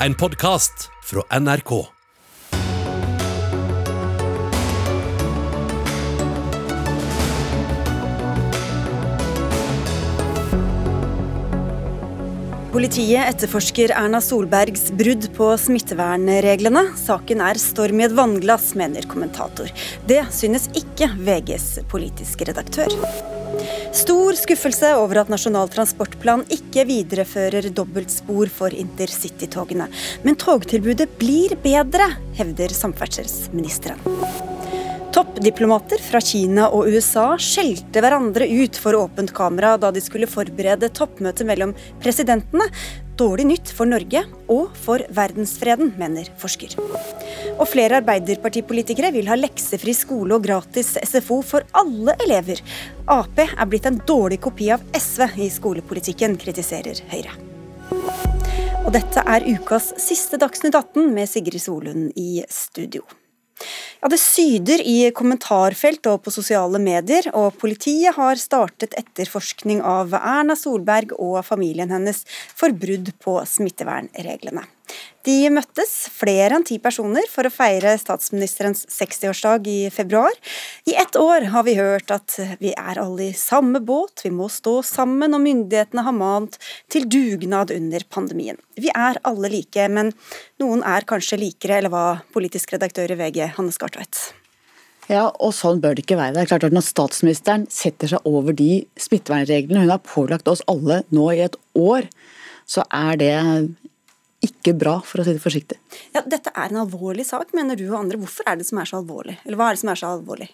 En podkast fra NRK. Politiet etterforsker Erna Solbergs brudd på smittevernreglene. Saken er storm i et vannglass, mener kommentator. Det synes ikke VGs politiske redaktør. Stor skuffelse over at Nasjonal transportplan ikke viderefører dobbeltspor for intercitytogene. Men togtilbudet blir bedre, hevder samferdselsministeren. Toppdiplomater fra Kina og USA skjelte hverandre ut for åpent kamera da de skulle forberede toppmøtet mellom presidentene. Dårlig nytt for Norge og for verdensfreden, mener forsker. Og flere arbeiderpartipolitikere vil ha leksefri skole og gratis SFO for alle elever. Ap er blitt en dårlig kopi av SV i skolepolitikken, kritiserer Høyre. Og dette er ukas siste Dagsnytt 18 med Sigrid Solund i studio. Ja, Det syder i kommentarfelt og på sosiale medier, og politiet har startet etterforskning av Erna Solberg og familien hennes for brudd på smittevernreglene. De møttes, flere enn ti personer, for å feire statsministerens 60-årsdag i februar. I ett år har vi hørt at vi er alle i samme båt, vi må stå sammen, og myndighetene har mant til dugnad under pandemien. Vi er alle like, men noen er kanskje likere, eller hva, politisk redaktør i VG, Hanne Skartveit? Ja, og sånn bør det ikke være. Det er klart at Når statsministeren setter seg over de smittevernreglene hun har pålagt oss alle nå i et år, så er det ikke bra, for å si det forsiktig. Ja, Dette er en alvorlig sak, mener du og andre. Hvorfor er det som er så alvorlig? Eller hva er det som er så alvorlig?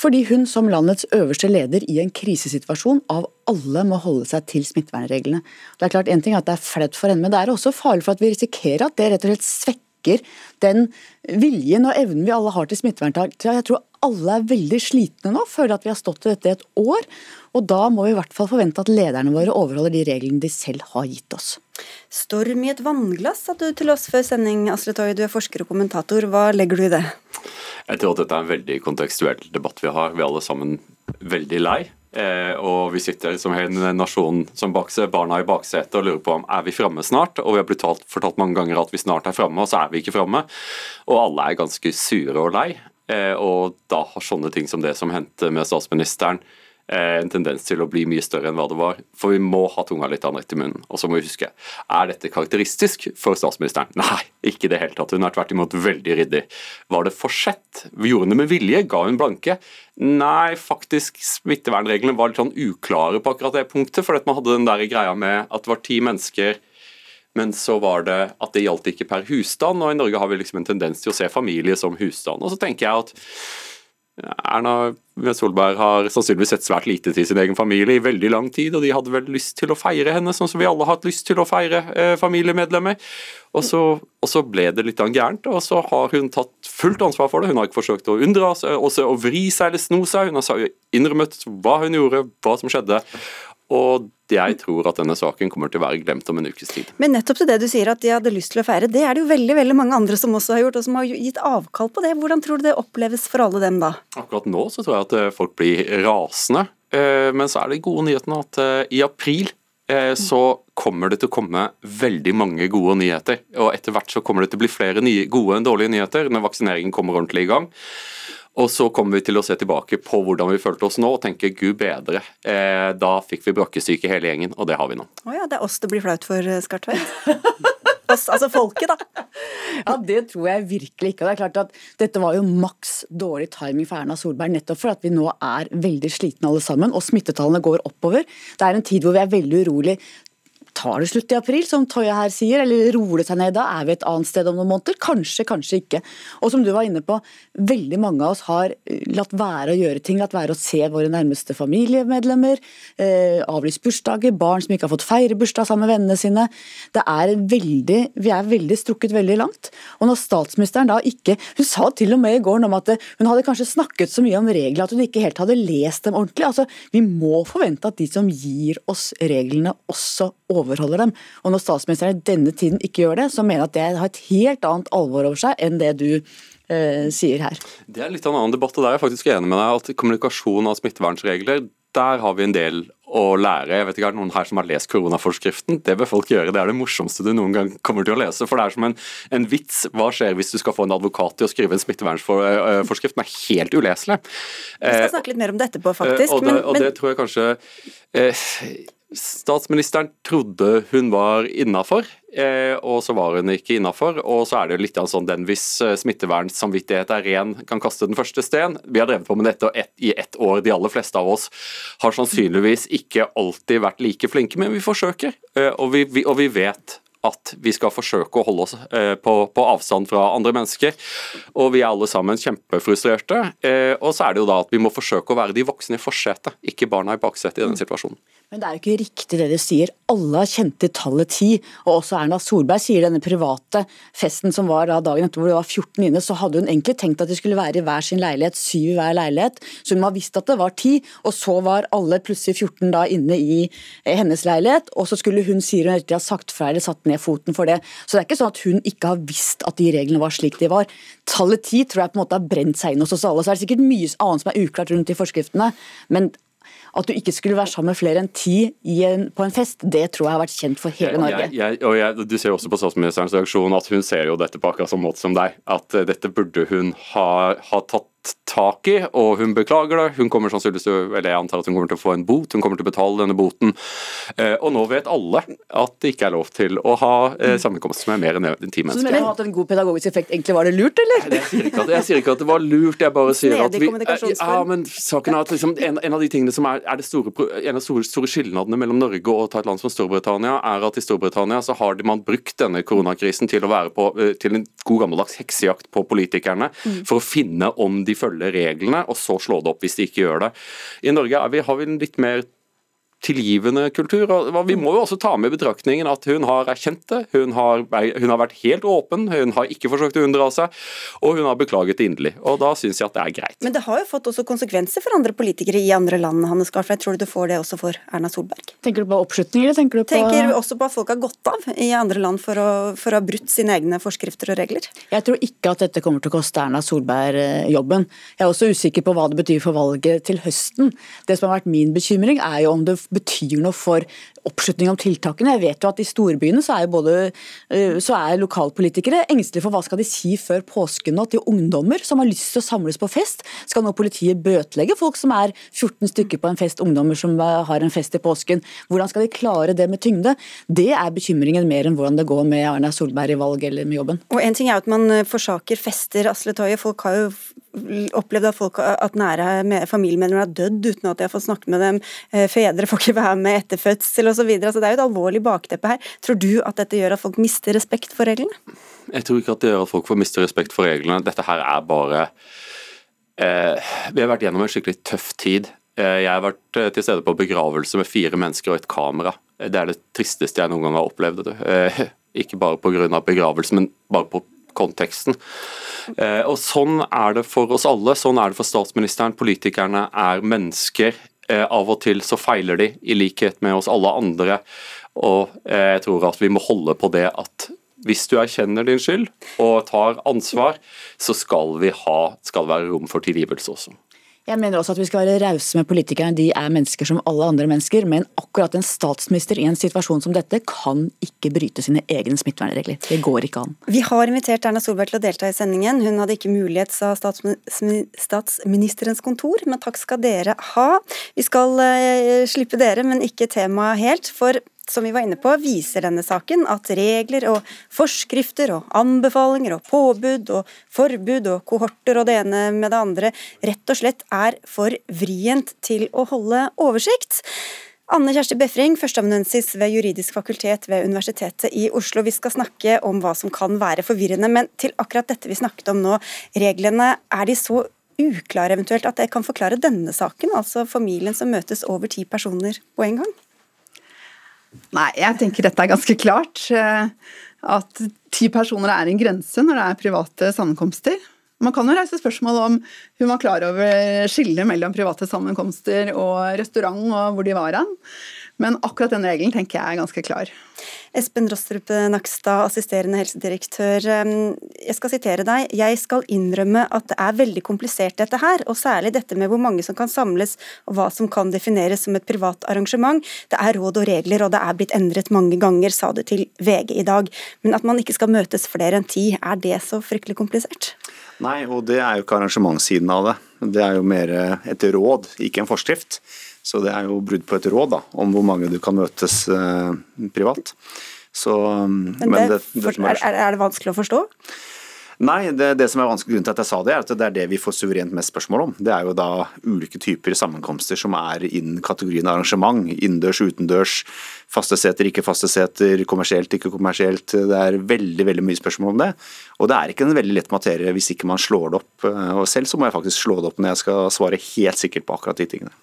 Fordi hun som landets øverste leder i en krisesituasjon av alle må holde seg til smittevernreglene. Det er klart en ting at det er flaut for henne, men det er også farlig for at vi risikerer at det rett og slett svekker den viljen og evnen vi alle har til smitteverntak. Jeg tror alle er veldig slitne nå, føler at vi har stått i dette et år. Og da må vi i hvert fall forvente at lederne våre overholder de reglene de selv har gitt oss. Storm i et vannglass, sa du til oss før sending, Astrid Toje. Du er forsker og kommentator. Hva legger du i det? Jeg tror at dette er en veldig kontekstuell debatt vi har. Vi er alle sammen veldig lei. Eh, og vi sitter som en nasjon som bakse, barna i baksetet og lurer på om er vi framme snart. Og vi har blitt fortalt mange ganger at vi snart er framme, og så er vi ikke framme. Og alle er ganske sure og lei. Eh, og da har sånne ting som det som hendte med statsministeren, eh, en tendens til å bli mye større enn hva det var. For vi må ha tunga litt rett i munnen. Og så må vi huske, er dette karakteristisk for statsministeren? Nei, ikke i det hele tatt. Hun er tvert imot veldig ryddig. Var det forsett? Gjorde hun det med vilje? Ga hun blanke? Nei, faktisk, smittevernreglene var litt sånn uklare på akkurat det punktet. For man hadde den der greia med at det var ti mennesker men så var det at det gjaldt ikke per husstand, og i Norge har vi liksom en tendens til å se familie som husstand. Og så tenker jeg at Erna Solberg har sannsynligvis sett svært lite til sin egen familie i veldig lang tid, og de hadde vel lyst til å feire henne, sånn som vi alle har hatt lyst til å feire eh, familiemedlemmer. Og så, og så, ble det litt gærent, og så har hun tatt fullt ansvar for det. Hun har ikke forsøkt å unndra seg, å vri seg eller sno seg. Hun har innrømmet hva hun gjorde, hva som skjedde. Og jeg tror at denne saken kommer til å være glemt om en ukes tid. Men nettopp til det du sier at de hadde lyst til å feire, det er det jo veldig veldig mange andre som også har gjort, og som har gitt avkall på det. Hvordan tror du det oppleves for alle dem da? Akkurat nå så tror jeg at eh, folk blir rasende. Eh, men så er det gode nyheten at eh, i april så kommer det til å komme veldig mange gode nyheter. Og etter hvert så kommer det til å bli flere nye, gode enn dårlige nyheter når vaksineringen kommer ordentlig i gang. Og så kommer vi til å se tilbake på hvordan vi følte oss nå og tenke gud bedre. Eh, da fikk vi brakkesyke hele gjengen, og det har vi nå. Å oh ja, det er oss det blir flaut for, eh, Skartveit. oss, altså folket, da. Ja, det tror jeg virkelig ikke. Og det er klart at Dette var jo maks dårlig timing for Erna Solberg, nettopp for at vi nå er veldig slitne alle sammen, og smittetallene går oppover. Det er en tid hvor vi er veldig urolig tar det slutt i april, som Toya her sier, eller roer det seg ned da? Er vi et annet sted om noen måneder? Kanskje, kanskje ikke. Og som du var inne på, veldig mange av oss har eh, latt være å gjøre ting, latt være å se våre nærmeste familiemedlemmer, eh, avlyst bursdager, barn som ikke har fått feire bursdag sammen med vennene sine. Det er veldig, vi er veldig strukket veldig langt. Og når statsministeren da ikke Hun sa til og med i går om at hun hadde kanskje snakket så mye om reglene at hun ikke helt hadde lest dem ordentlig. Altså, vi må forvente at de som gir oss reglene, også overholder dem. Og når statsministeren i denne tiden ikke gjør det, så mener jeg at det har et helt annet alvor over seg enn det du eh, sier her. Det er litt av en annen debatt, og der er jeg faktisk enig med deg at kommunikasjon av smittevernregler der har vi en del å lære. Jeg vet ikke, Er det noen her som har lest koronaforskriften? Det bør folk gjøre. Det er det morsomste du noen gang kommer til å lese. For det er som en, en vits. Hva skjer hvis du skal få en advokat til å skrive en smittevernforskrift? Den er helt uleselig. Vi skal snakke litt mer om det etterpå, faktisk. Og det, og det tror jeg kanskje eh, Statsministeren trodde hun var innafor, eh, og så var hun ikke innafor. Og så er det litt sånn den hvis eh, smittevernsamvittighet er ren, kan kaste den første sten. Vi har drevet på med dette i ett år. De aller fleste av oss har sannsynligvis ikke alltid vært like flinke, men vi forsøker. Eh, og vi, og vi vet at vi skal forsøke å holde oss på, på, avstand fra andre mennesker. Og vi er alle sammen kjempefrustrerte. og så er det jo da at vi må forsøke å være de voksne i forsetet, ikke barna i baksetet i den situasjonen. Men det er jo ikke riktig det du sier. Alle har kjent til tallet ti. Og også Erna Solberg sier denne private festen som var da dagen etter hvor det var 14 inne, så hadde hun egentlig tenkt at de skulle være i hver sin leilighet, syv i hver leilighet. Så hun har visst at det var ti, og så var alle plutselig 14 da inne i eh, hennes leilighet. Og så skulle hun, sier hun, ha sagt fra eller satt ned foten for det. Så det er ikke sånn at hun ikke har visst at de reglene var slik de var. Tallet ti tror jeg på en måte har brent seg inn hos oss alle. Så er det sikkert mye annet som er uklart rundt de forskriftene. men at du ikke skulle være sammen med flere enn ti på en fest, det tror jeg har vært kjent for hele Norge. Jeg, jeg, jeg, du ser jo også på statsministerens reaksjon at hun ser jo dette på akkurat samme måte som deg. At uh, dette burde hun ha, ha tatt tak i, og hun beklager det. Hun kommer sannsynligvis til, eller jeg antar at hun kommer til å få en bot, hun kommer til å betale denne boten. Eh, og nå vet alle at det ikke er lov til å ha eh, sammenkomst med mer enn ti mennesker. Så du mener at en god pedagogisk effekt, egentlig var det lurt, eller? Jeg, sier ikke at, sier ikke at det var lurt, jeg bare sier at vi ja, men saken er at liksom, en, en, av de tingene som er, er det store, en av store, store skillnadene mellom Norge og et land som Storbritannia, er at i Storbritannia så har man brukt denne koronakrisen til å være på, eh, til en god gammeldags heksejakt på politikerne, mm. for å finne om de følger reglene, og så slå det opp hvis de ikke gjør det. I Norge vi, har vi en litt mer tilgivende kultur. Vi må jo også ta med i betraktningen at hun har erkjent det. Hun har, hun har, vært helt åpen, hun har ikke forsøkt å unndra seg, og hun har beklaget inderlig. Og Da syns jeg at det er greit. Men det har jo fått også konsekvenser for andre politikere i andre land, Hanne Skarfleit. Tror du du får det også for Erna Solberg? Tenker du på oppslutning, eller tenker du på Tenker også på at folk har gått av i andre land for å, for å ha brutt sine egne forskrifter og regler? Jeg tror ikke at dette kommer til å koste Erna Solberg eh, jobben. Jeg er også usikker på hva det betyr for valget til høsten. Det som har vært min bekymring, er jo om det betyr noe for oppslutning om tiltakene. Jeg vet jo at i storbyene så er, både, eh, så er lokalpolitikere engstelige for hva skal de si før påsken nå til ungdommer som har lyst til å samles på fest. Skal nå politiet bøtelegge folk som er 14 stykker på en fest, ungdommer som eh, har en fest i påsken? Hvordan skal de klare det med tyngde? Det er bekymringen mer enn hvordan det går med Erna Solberg i valg eller med jobben. Og En ting er at man eh, forsaker fester, Asle Toje. Folk har jo opplevd at, folk, at nære familiemedlemmer har dødd uten at de har fått snakket med dem. Fedre får ikke være med etter fødsel osv. Altså, det er jo et alvorlig bakteppe her. Tror du at dette gjør at folk mister respekt for reglene? Jeg tror ikke at det gjør at folk får miste respekt for reglene. Dette her er bare eh, Vi har vært gjennom en skikkelig tøff tid. Eh, jeg har vært eh, til stede på begravelse med fire mennesker og et kamera. Det er det tristeste jeg noen gang har opplevd. Eh, ikke bare pga. begravelsen, men bare på konteksten. Og Sånn er det for oss alle. Sånn er det for statsministeren. Politikerne er mennesker. Eh, av og til så feiler de, i likhet med oss alle andre. Og eh, jeg tror at vi må holde på det at hvis du erkjenner din skyld og tar ansvar, så skal vi ha, skal være rom for tilgivelse også. Jeg mener også at vi skal være rause med politikerne. De er mennesker som alle andre mennesker. Men akkurat en statsminister i en situasjon som dette kan ikke bryte sine egne smittevernregler. Det går ikke an. Vi har invitert Erna Solberg til å delta i sendingen. Hun hadde ikke mulighet, sa statsministerens kontor, men takk skal dere ha. Vi skal uh, slippe dere, men ikke temaet helt. For som vi var inne på, viser denne saken at regler og forskrifter og anbefalinger og påbud og forbud og kohorter og det ene med det andre rett og slett er for vrient til å holde oversikt. Anne Kjersti Befring, førsteamanuensis ved Juridisk fakultet ved Universitetet i Oslo. Vi skal snakke om hva som kan være forvirrende, men til akkurat dette vi snakket om nå, reglene, er de så uklare eventuelt at det kan forklare denne saken, altså familien som møtes over ti personer på en gang? Nei, jeg tenker dette er ganske klart. Eh, at ti personer er en grense når det er private sammenkomster. Man kan jo reise spørsmål om hun var klar over skillet mellom private sammenkomster og restaurant, og hvor de var hen. Men akkurat den regelen tenker jeg er ganske klar. Espen Rostrup Nakstad, assisterende helsedirektør. Jeg skal sitere deg. Jeg skal innrømme at det er veldig komplisert dette her, og særlig dette med hvor mange som kan samles og hva som kan defineres som et privat arrangement. Det er råd og regler, og det er blitt endret mange ganger, sa du til VG i dag. Men at man ikke skal møtes flere enn ti, er det så fryktelig komplisert? Nei, og det er jo ikke arrangementssiden av det. Det er jo mer et råd, ikke en forskrift. Så det er jo brudd på et råd da, om hvor mange du kan møtes eh, privat. Så, men, men det, det, det er, er, det vanskelig å forstå? Nei, det, det, som er vanskelig grunn til at jeg sa det, er at det er det vi får suverent mest spørsmål om. Det er jo da ulike typer sammenkomster som er innen kategorien arrangement. Innendørs, utendørs, faste seter, ikke faste seter, kommersielt, ikke kommersielt. Det er veldig veldig mye spørsmål om det. Og det er ikke en veldig lett materie hvis ikke man slår det opp. Og selv så må jeg faktisk slå det opp når jeg skal svare helt sikkert på akkurat de tingene.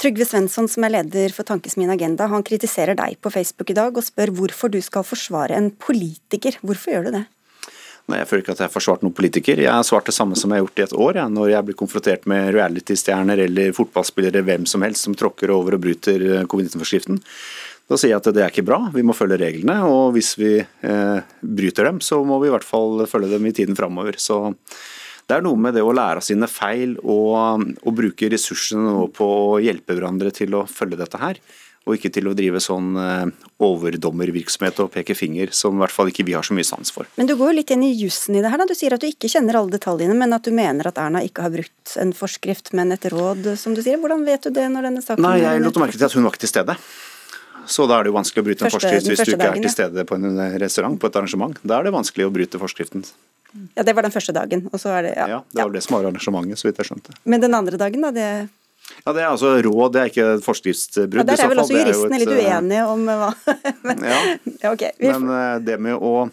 Trygve Svensson, som er leder for Tankesmien Agenda, han kritiserer deg på Facebook i dag og spør hvorfor du skal forsvare en politiker. Hvorfor gjør du det? Nei, Jeg føler ikke at jeg har forsvart noen politiker. Jeg har svart det samme som jeg har gjort i et år. Jeg, når jeg blir konfrontert med reality-stjerner eller fotballspillere, hvem som helst som tråkker over og bryter eh, covid-19-forskriften. Da sier jeg at det er ikke bra, vi må følge reglene. Og hvis vi eh, bryter dem, så må vi i hvert fall følge dem i tiden framover. Så det er noe med det å lære av sine feil og, og bruke ressursene på å hjelpe hverandre til å følge dette her og ikke til å drive sånn eh, overdommervirksomhet og peke finger, som i hvert fall ikke vi har så mye sans for. Men du går jo litt inn i jussen i det her. da. Du sier at du ikke kjenner alle detaljene, men at du mener at Erna ikke har brutt en forskrift, men et råd, som du sier. Hvordan vet du det når denne saken Nei, jeg lot merke til at hun var ikke til stede. Så da er det jo vanskelig å bryte en forskrift hvis du ikke dagen, er til stede på en restaurant, på et arrangement. Da er det vanskelig å bryte forskriften. Ja, det var den første dagen. Og så er det, ja. ja det var ja. det som var arrangementet, så vidt jeg skjønte. Men den andre dagen, da? det ja, Det er altså råd, det er ikke et forskriftsbrudd. Ja, der er vel også juristene litt eh, uenige om hva men, ja. ja okay, men eh, det med å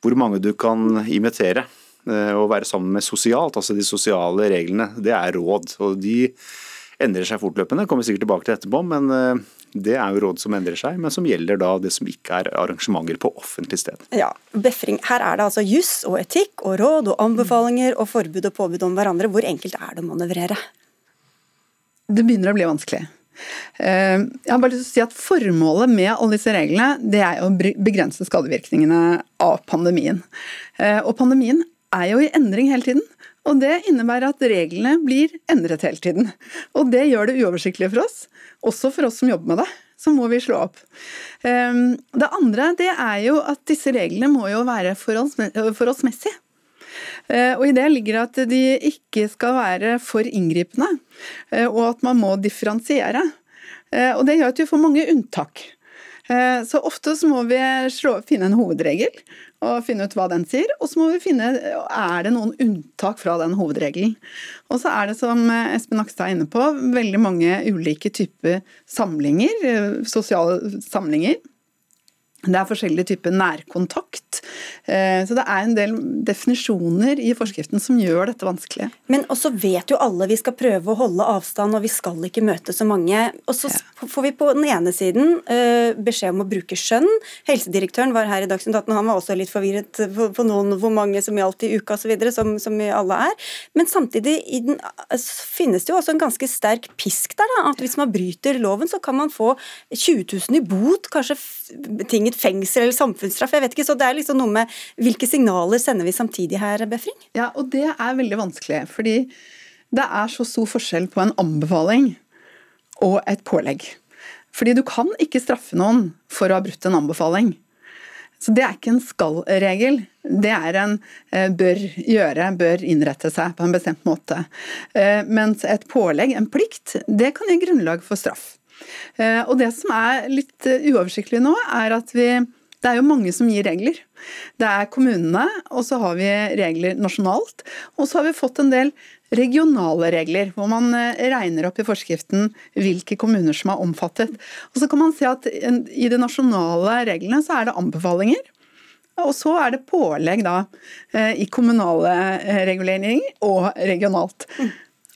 hvor mange du kan imitere eh, og være sammen med sosialt, altså de sosiale reglene, det er råd. og De endrer seg fortløpende, kommer sikkert tilbake til etterpå. men det er jo råd som endrer seg, men som gjelder da det som ikke er arrangementer på offentlig sted. Ja, Befring, Her er det altså juss og etikk og råd og anbefalinger og forbud og påbud om hverandre. Hvor enkelt er det å manøvrere? Det begynner å bli vanskelig. Eh, jeg har bare lyst til å si at Formålet med alle disse reglene det er å begrense skadevirkningene av pandemien. Eh, og Pandemien er jo i endring hele tiden. Og Det innebærer at reglene blir endret hele tiden. Og Det gjør det uoversiktlig for oss, også for oss som jobber med det. Så må vi slå opp. Eh, det andre det er jo at disse reglene må jo være forholdsmessige. Eh, og I det ligger at de ikke skal være for inngripende, eh, og at man må differensiere. Eh, og Det gjør at vi får mange unntak. Så ofte så må vi finne en hovedregel og finne ut hva den sier, og så må vi finne er det noen unntak fra den hovedregelen. Og så er det, som Espen Nakstad er inne på, veldig mange ulike typer samlinger, sosiale samlinger. Det er forskjellige typer nærkontakt. Eh, så det er en del definisjoner i forskriften som gjør dette vanskelig. Men også vet jo alle vi skal prøve å holde avstand, og vi skal ikke møte så mange. Og så får vi på den ene siden uh, beskjed om å bruke skjønn. Helsedirektøren var her i Dagsnytt 18, og han var også litt forvirret på, noen hvor mange som gjaldt i uka osv., som, som vi alle er. Men samtidig den, finnes det jo også en ganske sterk pisk der, da. At hvis man bryter loven, så kan man få 20 000 i bot, kanskje ting betinget fengsel eller samfunnsstraff. jeg vet ikke, så Det er liksom noe med hvilke signaler sender vi samtidig her, Befring? Ja, og Det er veldig vanskelig. fordi det er så stor forskjell på en anbefaling og et pålegg. Fordi du kan ikke straffe noen for å ha brutt en anbefaling. Så det er ikke en skal-regel. Det er en eh, bør gjøre, bør innrette seg på en bestemt måte. Eh, mens et pålegg, en plikt, det kan gi grunnlag for straff. Eh, og det som er litt eh, uoversiktlig nå, er at vi det er jo mange som gir regler. Det er kommunene, og så har vi regler nasjonalt. Og så har vi fått en del regionale regler, hvor man eh, regner opp i forskriften hvilke kommuner som er omfattet. Og så kan man se at i de nasjonale reglene så er det anbefalinger. Og så er det pålegg da i kommunale reguleringer og regionalt.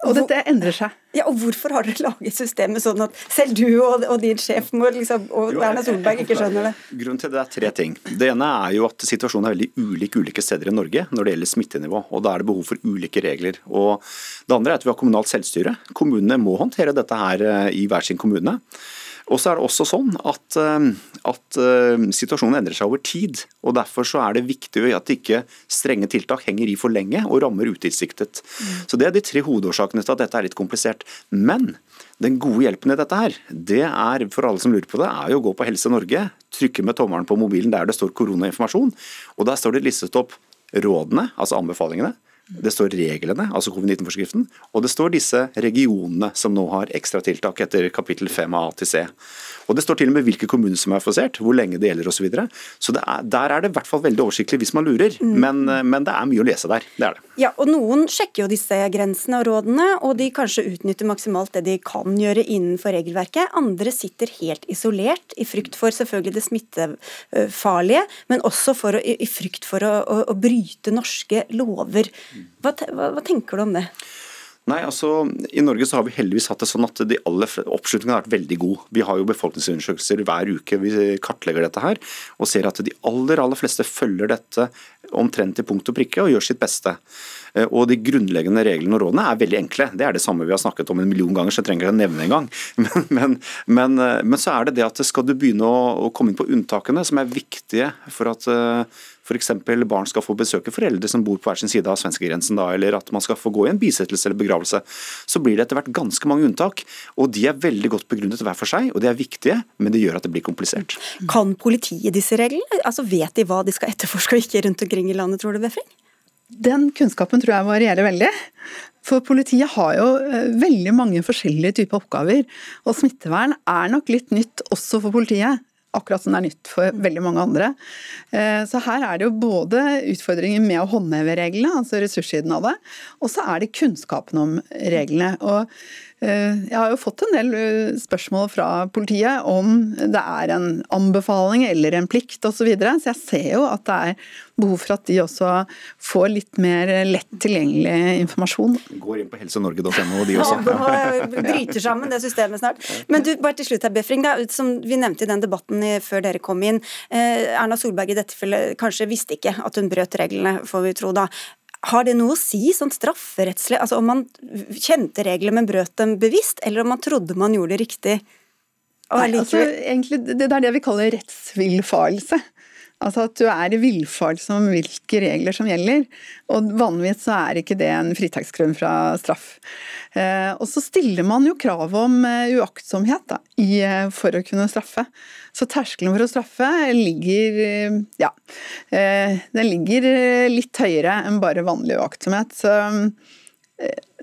Og dette endrer seg. Ja, og Hvorfor har dere laget systemet sånn at selv du og, og din sjef må, liksom, og Erna Solberg ikke skjønner det? Grunnen til det er tre ting. Det ene er jo at situasjonen er veldig ulik ulike steder i Norge når det gjelder smittenivå. og Da er det behov for ulike regler. Og Det andre er at vi har kommunalt selvstyre. Kommunene må håndtere dette her eh, i hver sin kommune. Og så er det også sånn at, eh, at uh, situasjonen endrer seg over tid. og Derfor så er det viktig at ikke strenge tiltak henger i for lenge og rammer utilsiktet. Mm. Så Det er de tre hovedårsakene til at dette er litt komplisert. Men den gode hjelpen i dette her, det er for alle som lurer på det, er jo å gå på Helse Norge, trykke med tommelen på mobilen der det står koronainformasjon, og der står det listet opp rådene, altså anbefalingene. Det står reglene, altså covid-19-forskriften, og det står disse regionene som nå har ekstratiltak etter kapittel 5 av A til C. Og Det står til og med hvilke kommuner som er forsert, hvor lenge det gjelder osv. Så, videre. så er, der er det i hvert fall veldig oversiktlig hvis man lurer, mm. men, men, det er mye å lese der. Det er det. Ja, og Noen sjekker jo disse grensene og rådene, og de kanskje utnytter maksimalt det de kan gjøre innenfor regelverket. Andre sitter helt isolert, i frykt for selvfølgelig det smittefarlige, men også for å, i frykt for å, å, å bryte norske lover. Hva, hva, hva tenker du om det? Nei, altså I Norge så har vi heldigvis hatt det sånn at de aller oppslutningen har vært veldig god. Vi har jo befolkningsundersøkelser hver uke. Vi kartlegger dette her og ser at de aller aller fleste følger dette omtrent til punkt og prikke og gjør sitt beste. Eh, og De grunnleggende reglene og rådene er veldig enkle. Det er det samme vi har snakket om en million ganger, så jeg trenger ikke å nevne engang. Men, men, men, eh, men så er det det at skal du begynne å, komme inn på unntakene, som er viktige for at uh, f.eks. barn skal få besøke foreldre som bor på hver sin side av svenskegrensen, da, eller at man skal få gå i en bisettelse eller begravelse, så blir det etter hvert ganske mange unntak. Og de er veldig godt begrunnet hver for seg, og de er viktige, men det gjør at det blir komplisert. Kan politiet disse reglene? Altså Vet de hva de skal etterforske og ikke rundt omkring i landet, tror du, Befring? Den kunnskapen tror jeg varierer veldig. For politiet har jo eh, veldig mange forskjellige typer oppgaver. Og smittevern er nok litt nytt også for politiet akkurat som det er nytt for veldig mange andre. Eh, så her er det jo både utfordringer med å håndheve reglene, altså ressurssiden av det, og så er det kunnskapen om reglene. Og Eh, jeg har jo fått en del eh, spørsmål fra politiet om det er en anbefaling eller en plikt osv. Så, så jeg ser jo at det er behov for at de også får litt mer lett tilgjengelig informasjon. Går inn på helsenorge.no de også. Ja, bryter sammen det systemet snart. Men du, bare til slutt her, Befring. Som vi nevnte i den debatten før dere kom inn. Eh, Erna Solberg i dette tilfellet kanskje visste ikke at hun brøt reglene, får vi tro da. Har det noe å si sånn strafferettslig, altså om man kjente reglene, men brøt dem bevisst, eller om man trodde man gjorde det riktig? Nei, altså, egentlig, det er det vi kaller rettsvillfarelse. Altså at du er i villfarelse om hvilke regler som gjelder. Og vanligvis så er ikke det en fritaksgrunn fra straff. Eh, og så stiller man jo krav om eh, uaktsomhet da, eh, for å kunne straffe. Så terskelen for å straffe ligger ja, den ligger litt høyere enn bare vanlig uaktsomhet. Så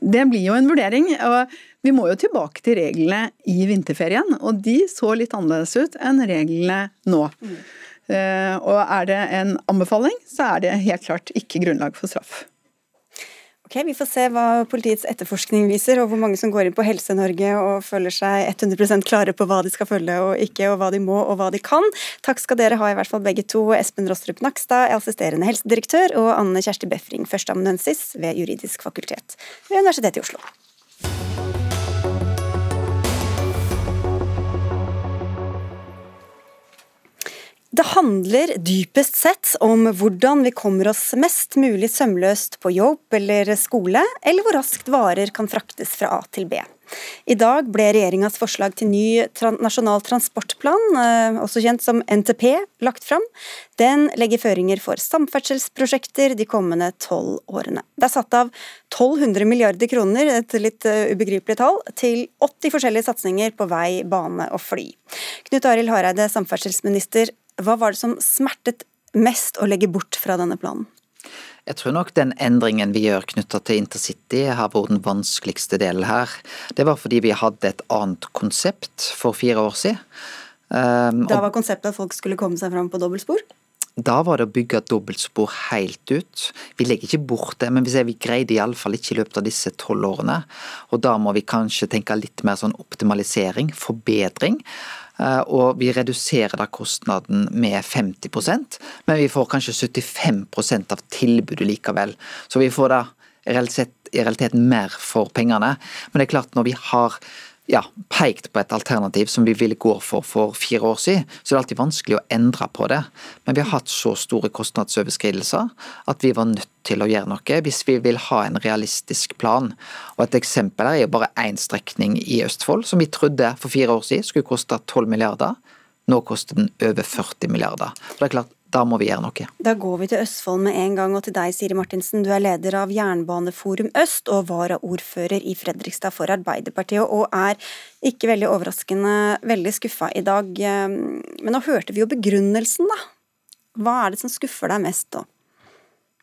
det blir jo en vurdering. og vi må jo tilbake til reglene i vinterferien, og de så litt annerledes ut enn reglene nå. Mm. Eh, og er det en anbefaling, så er det helt klart ikke grunnlag for straff. Ok, Vi får se hva politiets etterforskning viser, og hvor mange som går inn på Helse-Norge og føler seg 100% klare på hva de skal følge og ikke, og hva de må og hva de kan. Takk skal dere ha, i hvert fall begge to. Espen Rostrup Nakstad, assisterende helsedirektør, og Anne Kjersti Befring, førsteamanuensis ved Juridisk fakultet ved Universitetet i Oslo. Det handler dypest sett om hvordan vi kommer oss mest mulig sømløst på jobb eller skole, eller hvor raskt varer kan fraktes fra A til B. I dag ble regjeringas forslag til ny nasjonal transportplan, eh, også kjent som NTP, lagt fram. Den legger føringer for samferdselsprosjekter de kommende tolv årene. Det er satt av 1200 milliarder kroner, et litt eh, ubegripelig tall, til 80 forskjellige satsinger på vei, bane og fly. Knut Arild Hareide, samferdselsminister, hva var det som smertet mest å legge bort fra denne planen? Jeg tror nok den endringen vi gjør knytta til intercity har vært den vanskeligste delen her. Det var fordi vi hadde et annet konsept for fire år siden. Um, da var konseptet at folk skulle komme seg fram på dobbeltspor? Da var det å bygge dobbeltspor helt ut. Vi legger ikke bort det, men vi greide iallfall ikke i løpet av disse tolv årene. Og da må vi kanskje tenke litt mer sånn optimalisering, forbedring. Eh, og vi reduserer da kostnaden med 50% men vi får kanskje 75% av tilbudet likevel. Så vi får da i realiteten mer for pengene. Men det er klart når vi har ja, pekt på et alternativ som vi ville gå for for fire år siden, så det er alltid vanskelig å endre på det. Men vi har hatt så store kostnadsoverskridelser at vi var nødt til å gjøre noe hvis vi vil ha en realistisk plan. Og Et eksempel er jo bare én strekning i Østfold som vi trodde for fire år siden skulle koste 12 milliarder. Nå koster den over 40 milliarder. det er klart, da må vi gjøre noe. Da går vi til Østfold med en gang, og til deg, Siri Martinsen. Du er leder av Jernbaneforum Øst og varaordfører i Fredrikstad for Arbeiderpartiet, og er ikke veldig overraskende veldig skuffa i dag. Men nå hørte vi jo begrunnelsen, da. Hva er det som skuffer deg mest da?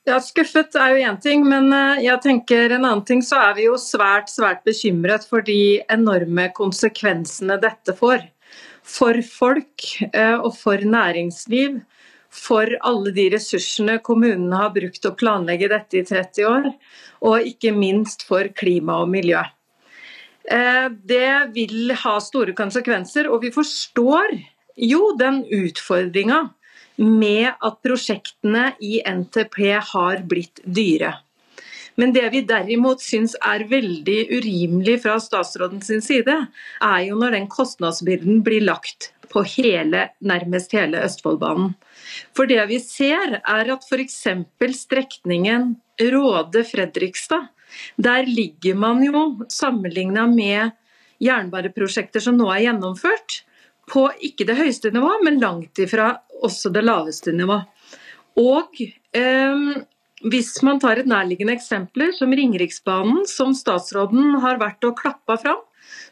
Ja, Skuffet er jo én ting, men eh, jeg tenker en annen ting så er vi jo svært svært bekymret for de enorme konsekvensene dette får. For folk eh, og for næringsliv for alle de ressursene kommunene har brukt å planlegge dette i 30 år, og ikke minst for klima og miljø. Eh, det vil ha store konsekvenser, og vi forstår jo den utfordringa med at prosjektene i NTP har blitt dyre. Men det vi derimot syns er veldig urimelig fra statsrådens side, er jo når den kostnadsbyrden blir lagt på hele, nærmest hele Østfoldbanen. For det vi ser, er at f.eks. strekningen Råde-Fredrikstad, der ligger man jo, sammenligna med jernbaneprosjekter som nå er gjennomført, på ikke det høyeste nivå, men langt ifra også det laveste nivå. Og eh, hvis man tar et nærliggende eksempel, som Ringeriksbanen, som statsråden har vært og klappa fram,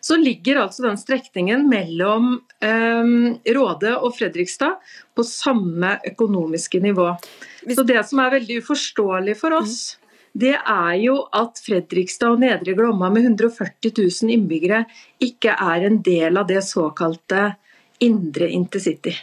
så ligger altså den strekningen mellom eh, Råde og Fredrikstad på samme økonomiske nivå. Så Det som er veldig uforståelig for oss, det er jo at Fredrikstad og Nedre Glomma med 140 000 innbyggere ikke er en del av det såkalte indre intercity.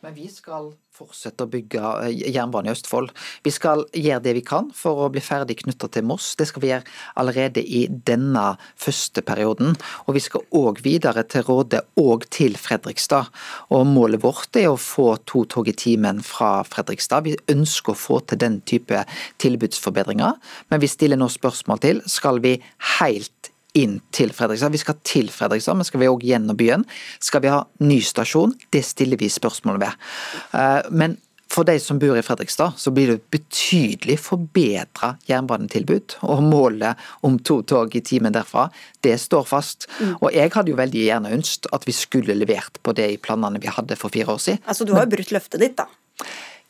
Men vi skal fortsette å bygge eh, jernbane i Østfold. Vi skal gjøre det vi kan for å bli ferdig knytta til Moss. Det skal vi gjøre allerede i denne første perioden. Og vi skal òg videre til Råde og til Fredrikstad. Og målet vårt er å få to tog i timen fra Fredrikstad. Vi ønsker å få til den type tilbudsforbedringer, men vi stiller nå spørsmål til skal vi helt inn til Fredrikstad. Vi skal til Fredrikstad, men skal vi òg gjennom byen? Skal vi ha ny stasjon? Det stiller vi spørsmål ved. Eh, men for de som bor i Fredrikstad, så blir det betydelig forbedra jernbanetilbud. Og målet om to tog i timen derfra, det står fast. Mm. Og jeg hadde jo veldig gjerne ønsket at vi skulle levert på det i planene vi hadde for fire år siden. Altså du har jo brutt løftet ditt, da.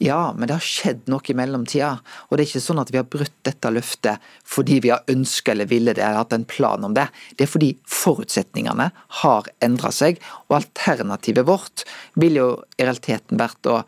Ja, men det har skjedd noe i mellomtida. Og det er ikke sånn at vi har brutt dette løftet fordi vi har ønska eller ville det, eller hatt en plan om det. Det er fordi forutsetningene har endra seg. Og alternativet vårt ville jo i realiteten vært å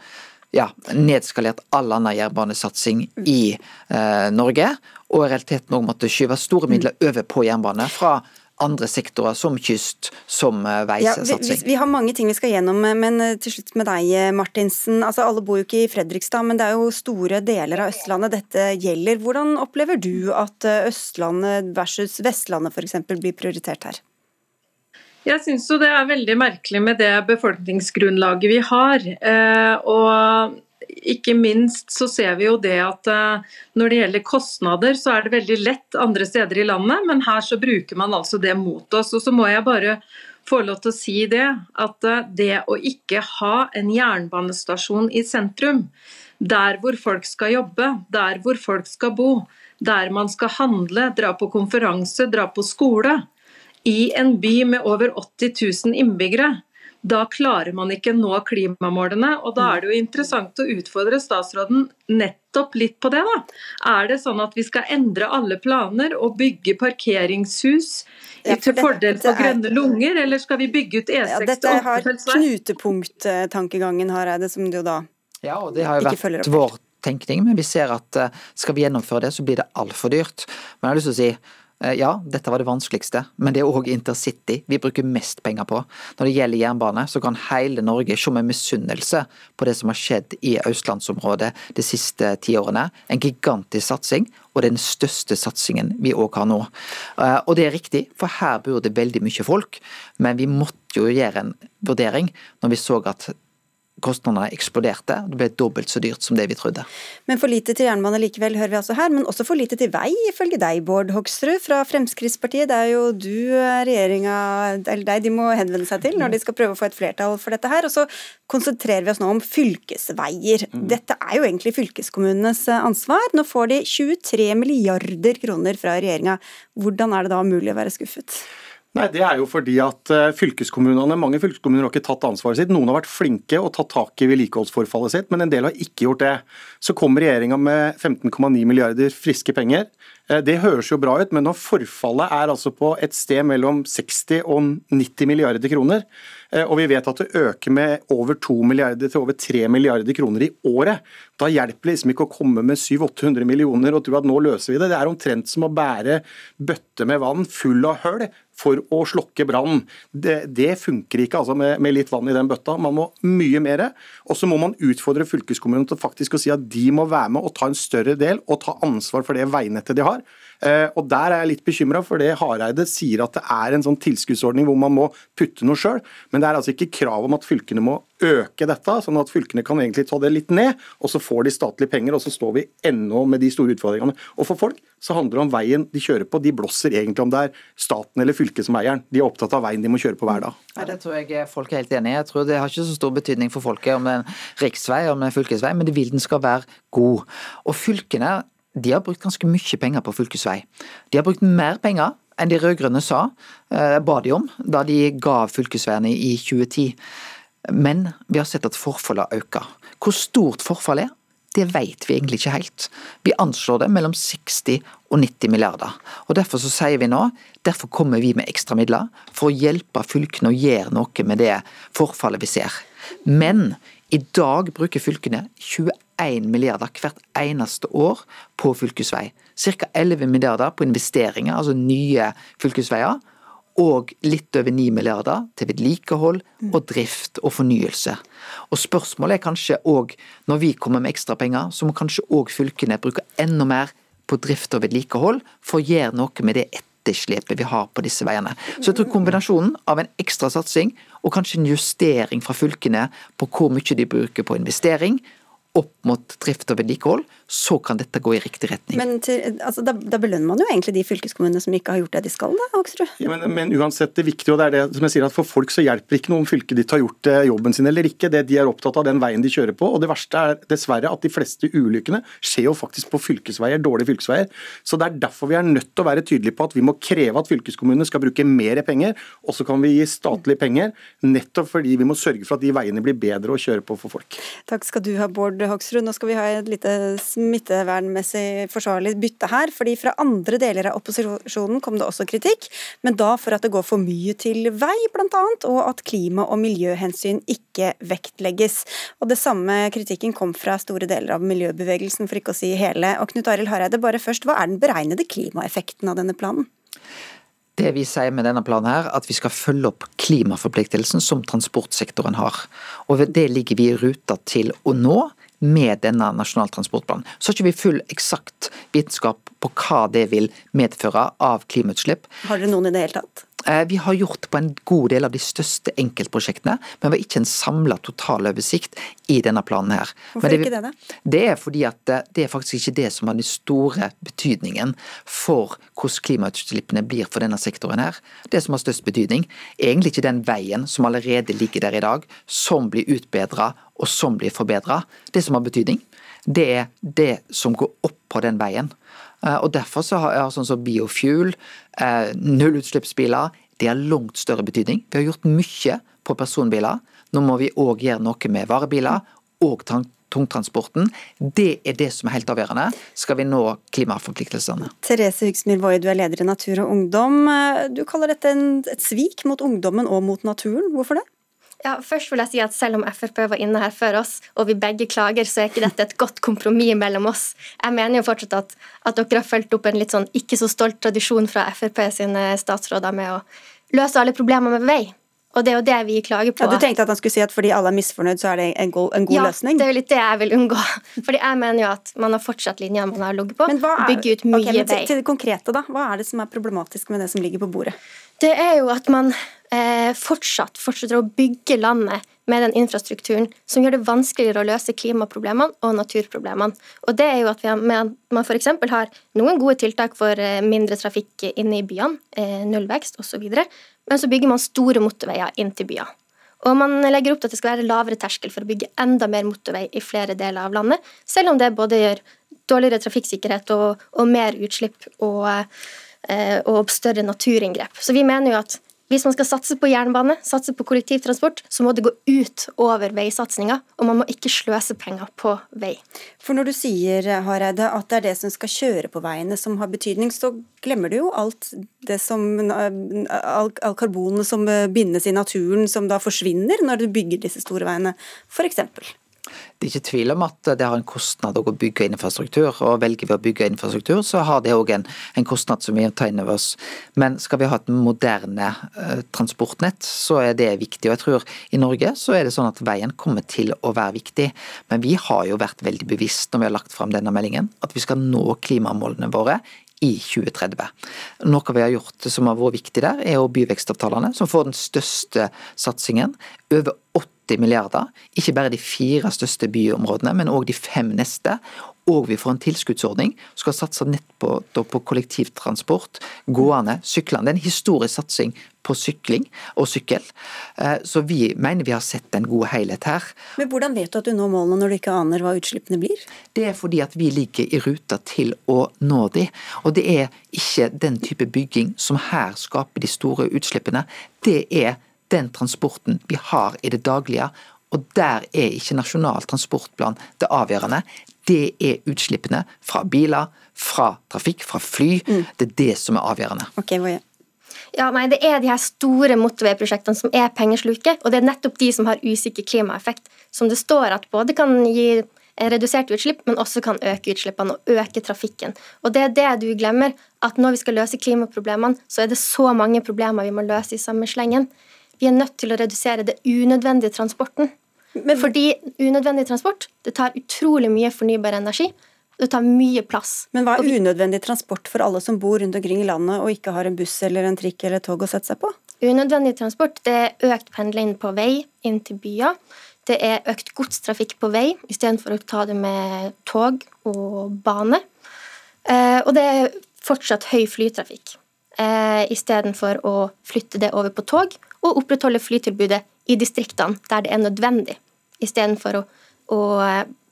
ja, nedskalert all annen jernbanesatsing i eh, Norge, og i realiteten òg måtte skyve store midler over på jernbane fra andre sektorer, som kyst, som eh, veisatsing. Ja, vi, vi, har mange ting vi skal gjennom, men eh, til slutt med deg, eh, Martinsen. Altså, alle bor jo ikke i Fredrikstad, men det er jo store deler av Østlandet dette gjelder. Hvordan opplever du at Østlandet versus Vestlandet f.eks. blir prioritert her? Jeg syns jo det er veldig merkelig med det befolkningsgrunnlaget vi har. og ikke minst så ser vi jo det at eh, når det gjelder kostnader, så er det veldig lett andre steder i landet, men her så bruker man altså det mot oss. Og så må jeg bare få lov til å si det, at eh, det å ikke ha en jernbanestasjon i sentrum, der hvor folk skal jobbe, der hvor folk skal bo, der man skal handle, dra på konferanse, dra på skole, i en by med over 80 000 innbyggere, da klarer man ikke nå klimamålene. og Da er det jo interessant å utfordre statsråden nettopp litt på det. da. Er det sånn at vi skal endre alle planer og bygge parkeringshus ja, for til fordel for grønne lunger, eller skal vi bygge ut E6 ja, Dette har knutepunkttankegangen, Hareide, som du da ja, og det har jo vært vår tenkning, men vi ser at eh, skal vi gjennomføre det, så blir det altfor dyrt. Men jeg har lyst til å si ja, dette var det vanskeligste, men det er òg intercity vi bruker mest penger på. Når det gjelder jernbane, så kan hele Norge se med misunnelse på det som har skjedd i østlandsområdet de siste ti årene. En gigantisk satsing, og den største satsingen vi òg har nå. Eh, og det er riktig, for her bor det veldig mye folk, men vi måtte jo gjøre en vurdering når vi så at kostnadene eksploderte. Det ble dobbelt så dyrt som det vi trodde. Men for lite til jernbane likevel, hører vi altså her. Men også for lite til vei, ifølge deg, Bård Hoksrud fra Fremskrittspartiet. Det er jo du regjeringa, eller deg, de må henvende seg til når de skal prøve å få et flertall for dette her. Og så konsentrerer vi oss nå om fylkesveier. Mm. Dette er jo egentlig fylkeskommunenes ansvar. Nå får de 23 milliarder kroner fra regjeringa. Hvordan er det da mulig å være skuffet? Nei, Det er jo fordi at eh, fylkeskommunene, mange fylkeskommuner har ikke tatt ansvaret sitt. Noen har vært flinke og tatt tak i vedlikeholdsforfallet sitt, men en del har ikke gjort det. Så kommer regjeringa med 15,9 milliarder friske penger. Eh, det høres jo bra ut, men når forfallet er altså på et sted mellom 60 og 90 milliarder kroner, eh, og vi vet at det øker med over 2 milliarder til over 3 milliarder kroner i året, da hjelper det liksom ikke å komme med 700-800 millioner og tro at nå løser vi det. Det er omtrent som å bære bøtte med vann full av høl for å slokke brannen. Det, det, funker ikke altså med, med, litt vann i den bøtta. Man må mye mer. Og så må man utfordre fylkeskommunen til faktisk å si at de må være med og ta en større del og ta ansvar for det veinettet de har. Eh, og Der er jeg litt bekymra, for det Hareide sier at det er en sånn tilskuddsordning hvor man må putte noe sjøl. Men det er altså ikke krav om at fylkene må øke dette, sånn at fylkene kan egentlig ta det litt ned. Og så får de statlige penger, og så står vi ennå med de store utfordringene. Og for folk så handler det om veien de kjører på. De blåser egentlig om det er staten eller fylket som eieren. De er opptatt av veien de må kjøre på hver dag. Nei, det tror jeg folk er helt enig i. Jeg tror Det har ikke så stor betydning for folket om det er en riksvei om det er fylkesvei, men det vil den skal være god. Og fylkene de har brukt ganske mye penger på fylkesvei. De har brukt mer penger enn de rød-grønne sa, eh, ba de om, da de ga fylkesveiene i 2010. Men vi har sett at forfallet har økt. Hvor stort forfallet er, det vet vi egentlig ikke helt. Vi anslår det mellom 60 og 90 milliarder. Og Derfor så sier vi nå, derfor kommer vi med ekstra midler for å hjelpe fylkene å gjøre noe med det forfallet vi ser. Men i dag bruker fylkene 21 milliarder hvert eneste år på fylkesvei. Ca. 11 milliarder på investeringer, altså nye fylkesveier. Og litt over 9 milliarder til vedlikehold og drift og fornyelse. Og Spørsmålet er kanskje òg, når vi kommer med ekstra penger, så må kanskje òg fylkene bruke enda mer på drift og vedlikehold for å gjøre noe med det etterslepet vi har på disse veiene. Så jeg tror kombinasjonen av en ekstra satsing og kanskje en justering fra fylkene på hvor mye de bruker på investering, opp mot drift og vedlikehold, så kan dette gå i riktig retning. Men til, altså, da, da, belønner man jo egentlig de fylkeskommunene som ikke har gjort det de skal, da, Hoksrud? Ja, men, men, uansett, det viktige, og det er det som jeg sier, at for folk så hjelper ikke noe om fylket ditt har gjort eh, jobben sin eller ikke. Det De er opptatt av den veien de kjører på. Og det verste er dessverre at de fleste ulykkene skjer jo faktisk på fylkesveier, dårlige fylkesveier. Så det er derfor vi er nødt til å være tydelige på at vi må kreve at fylkeskommunene skal bruke mer penger, og så kan vi gi statlige penger, nettopp fordi vi må sørge for at de veiene blir bedre å kjøre på for folk. Takk skal du ha, Bård Hoksrud. Nå skal vi ha et lite smittevernmessig forsvarlig bytte her. fordi fra andre deler av opposisjonen kom det også kritikk, men da for at det går for mye til vei, bl.a., og at klima- og miljøhensyn ikke vektlegges. Og Det samme kritikken kom fra store deler av miljøbevegelsen, for ikke å si hele. Og Knut Arild Hareide, bare først, hva er den beregnede klimaeffekten av denne planen? Det vi sier med denne planen her, at vi skal følge opp klimaforpliktelsen som transportsektoren har. Og det ligger vi i ruta til å nå med denne Nasjonal transportplanen. Så har ikke vi full eksakt vitenskap på hva det vil medføre av klimautslipp. Har dere noen i det hele tatt? Eh, vi har gjort på en god del av de største enkeltprosjektene, men vi har ikke en samla totaloversikt i denne planen her. Hvorfor det, ikke det, da? Det er fordi at eh, det er faktisk ikke det som har den store betydningen for hvordan klimautslippene blir for denne sektoren her. Det som har størst betydning, er egentlig ikke den veien som allerede ligger der i dag, som blir utbedra og som blir forbedra. Det som har betydning, det er det som går opp på den veien. Eh, og Derfor så har sånn som biofuel, eh, nullutslippsbiler, det har langt større betydning. Vi har gjort mye på personbiler. Nå må vi òg gjøre noe med varebiler og tungtransporten. Det er det som er helt avgjørende, skal vi nå klimaforpliktelsene. Therese Hugsmyr Woie, du er leder i Natur og Ungdom. Du kaller dette et svik mot ungdommen og mot naturen. Hvorfor det? Ja, først vil jeg si at Selv om Frp var inne her før oss, og vi begge klager, så er ikke dette et godt kompromiss mellom oss. Jeg mener jo fortsatt at, at dere har fulgt opp en litt sånn ikke så stolt tradisjon fra Frp sine statsråder med å løse alle problemer med vei. Og det er jo det vi klager på. Ja, du tenkte at han skulle si at fordi alle er misfornøyd, så er det en god, en god ja, løsning? Ja, det er jo litt det jeg vil unngå. Fordi jeg mener jo at man har fortsatt linja man har ligget på. Men hva er, bygge ut mye okay, men til, til det konkrete, da. Hva er det som er problematisk med det som ligger på bordet? Det er jo at man eh, fortsatt fortsetter å bygge landet med den infrastrukturen som gjør det vanskeligere å løse klimaproblemene og naturproblemene. Og det er jo at man f.eks. har noen gode tiltak for eh, mindre trafikk inne i byene, eh, nullvekst osv., men så bygger man store motorveier inn til byer. Og man legger opp til at det skal være lavere terskel for å bygge enda mer motorvei i flere deler av landet, selv om det både gjør dårligere trafikksikkerhet og, og mer utslipp og, eh, og større naturinngrep. Så vi mener jo at hvis man skal satse på jernbane, satse på kollektivtransport, så må det gå ut over veisatsinga, og man må ikke sløse penger på vei. For når du sier Hareide, at det er det som skal kjøre på veiene som har betydning, så glemmer du jo alt det som all, karbonet som bindes i naturen, som da forsvinner når du bygger disse store veiene, f.eks. Det er ikke tvil om at det har en kostnad å bygge infrastruktur, og velger vi å bygge infrastruktur, så har det òg en, en, kostnad som vi tar ta inn over oss. Men skal vi ha et moderne eh, transportnett, så er det viktig. Og jeg tror i Norge så er det sånn at veien kommer til å være viktig. Men vi har jo vært veldig bevisst når vi har lagt fram denne meldingen, at vi skal nå klimamålene våre i 2030. Noe vi har gjort som har vært viktig der, er byvekstavtalene, som får den største satsingen. Over 80 milliarder. Ikke bare de fire største byområdene, men òg de fem neste og vi får en tilskuddsordning som skal satse nett på, på, kollektivtransport, gående, syklende. Det er en historisk satsing på sykling og sykkel. Eh, så vi mener vi har sett en god helhet her. Men Hvordan vet du at du når målene når du ikke aner hva utslippene blir? Det er fordi at vi ligger i ruta til å nå de. Og det er ikke den type bygging som her skaper de store utslippene. Det er den transporten vi har i det daglige, og der er ikke Nasjonal transportplan det avgjørende det er utslippene fra biler, fra trafikk, fra fly. Mm. Det er det som er avgjørende. Okay, hva er? Ja, nei, Det er de her store motorveiprosjektene som er pengesluke, og det er nettopp de som har usikker klimaeffekt. Som det står at både kan gi redusert utslipp, men også kan øke utslippene og øke trafikken. Og det er det du glemmer, at når vi skal løse klimaproblemene, så er det så mange problemer vi må løse i samme slengen. Vi er nødt til å redusere det unødvendige transporten. Men fordi unødvendig transport det tar utrolig mye fornybar energi. Det tar mye plass. Men hva er unødvendig transport for alle som bor rundt omkring i landet og ikke har en buss eller en trikk eller et tog å sette seg på? Unødvendig transport det er økt pendling på vei inn til byer. Det er økt godstrafikk på vei istedenfor å ta det med tog og bane. Eh, og det er fortsatt høy flytrafikk eh, istedenfor å flytte det over på tog og opprettholde flytilbudet i distriktene der det er nødvendig, istedenfor å, å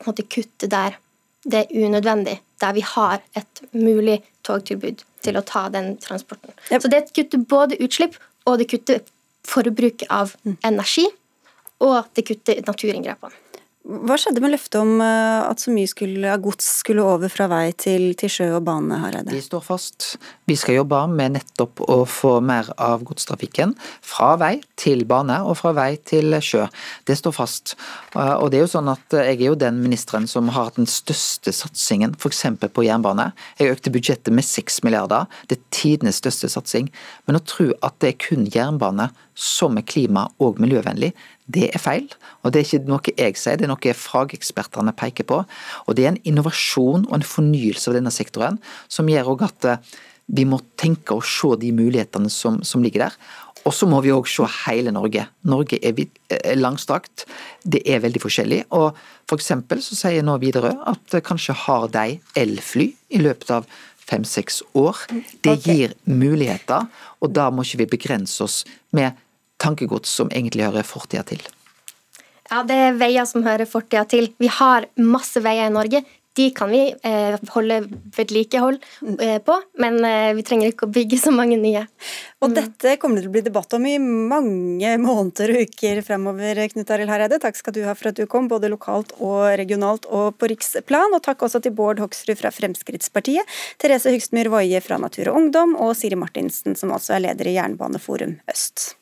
måte, kutte der det er unødvendig, der vi har et mulig togtilbud til å ta den transporten. Yep. Så det kutter både utslipp, og det kutter forbruk av mm. energi, og det kutter naturinngrepene. Hva skjedde med løftet om eh, at så mye av gods skulle over fra vei til, til sjø og bane? Hareide? De står fast. Vi skal jobbe med nettopp å få mer av godstrafikken fra vei til bane og fra vei til sjø. Det står fast. Eh, og det er jo sånn at Jeg er jo den ministeren som har hatt den største satsingen f.eks. på jernbane. Jeg økte budsjettet med 6 milliarder. Det er tidenes største satsing. Men å tro at det er kun jernbane som er klima- og miljøvennlig, det er feil. Og det er ikke noe jeg sier, det er noe fagekspertene peker på. Og det er en innovasjon og en fornyelse av denne sektoren som gjør òg at eh, vi må tenke og se de mulighetene som, som ligger der. Og så må vi òg se hele Norge. Norge er eh, langstrakt, det er veldig forskjellig. Og for eksempel så sier nå Widerøe at kanskje har de elfly i løpet av fem-seks år. Det gir muligheter, og da må ikke vi begrense oss med tankegods som egentlig hører fortida til? Ja, Det er veier som hører fortida til. Vi har masse veier i Norge. De kan vi eh, holde vedlikehold eh, på, men eh, vi trenger ikke å bygge så mange nye. Og mm. Dette kommer det til å bli debatt om i mange måneder og uker fremover. Knut Arild Hareide, takk skal du ha for at du kom, både lokalt og regionalt og på riksplan. Og takk også til Bård Hoksrud fra Fremskrittspartiet, Therese Hygstmyr Woie fra Natur og Ungdom, og Siri Martinsen, som altså er leder i Jernbaneforum Øst.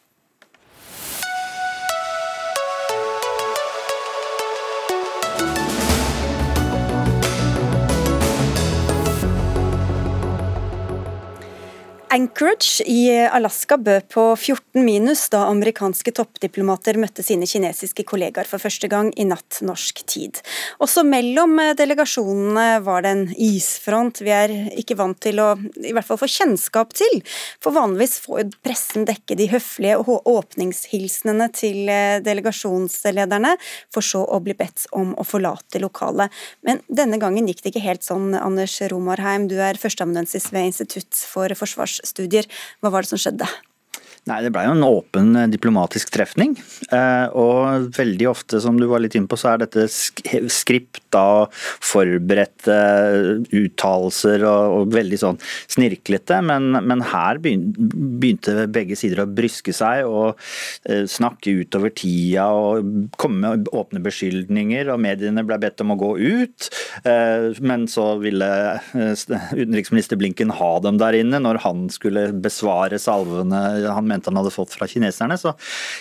Anchorage i Alaska bød på 14 minus da amerikanske toppdiplomater møtte sine kinesiske kollegaer for første gang i natt norsk tid. Også mellom delegasjonene var det en isfront vi er ikke vant til å i hvert fall få kjennskap til. For vanligvis får pressen dekke de høflige åpningshilsenene til delegasjonslederne, for så å bli bedt om å forlate lokalet. Men denne gangen gikk det ikke helt sånn, Anders Romarheim, du er førsteamanuensis ved Institutt for forsvars studier. Hva var det som skjedde? Nei, Det ble jo en åpen eh, diplomatisk trefning. Eh, og veldig ofte, som du var litt inne på, så er dette skripta, forberedte uttalelser og, og, veldig sånn snirklete. Men, men, her begynte begge sider å bryske seg og eh, snakke utover tida og komme med åpne beskyldninger. Og mediene ble bedt om å gå ut. Men så ville utenriksminister Blinken ha dem der inne når han skulle besvare salvene han mente han hadde fått fra kineserne. Så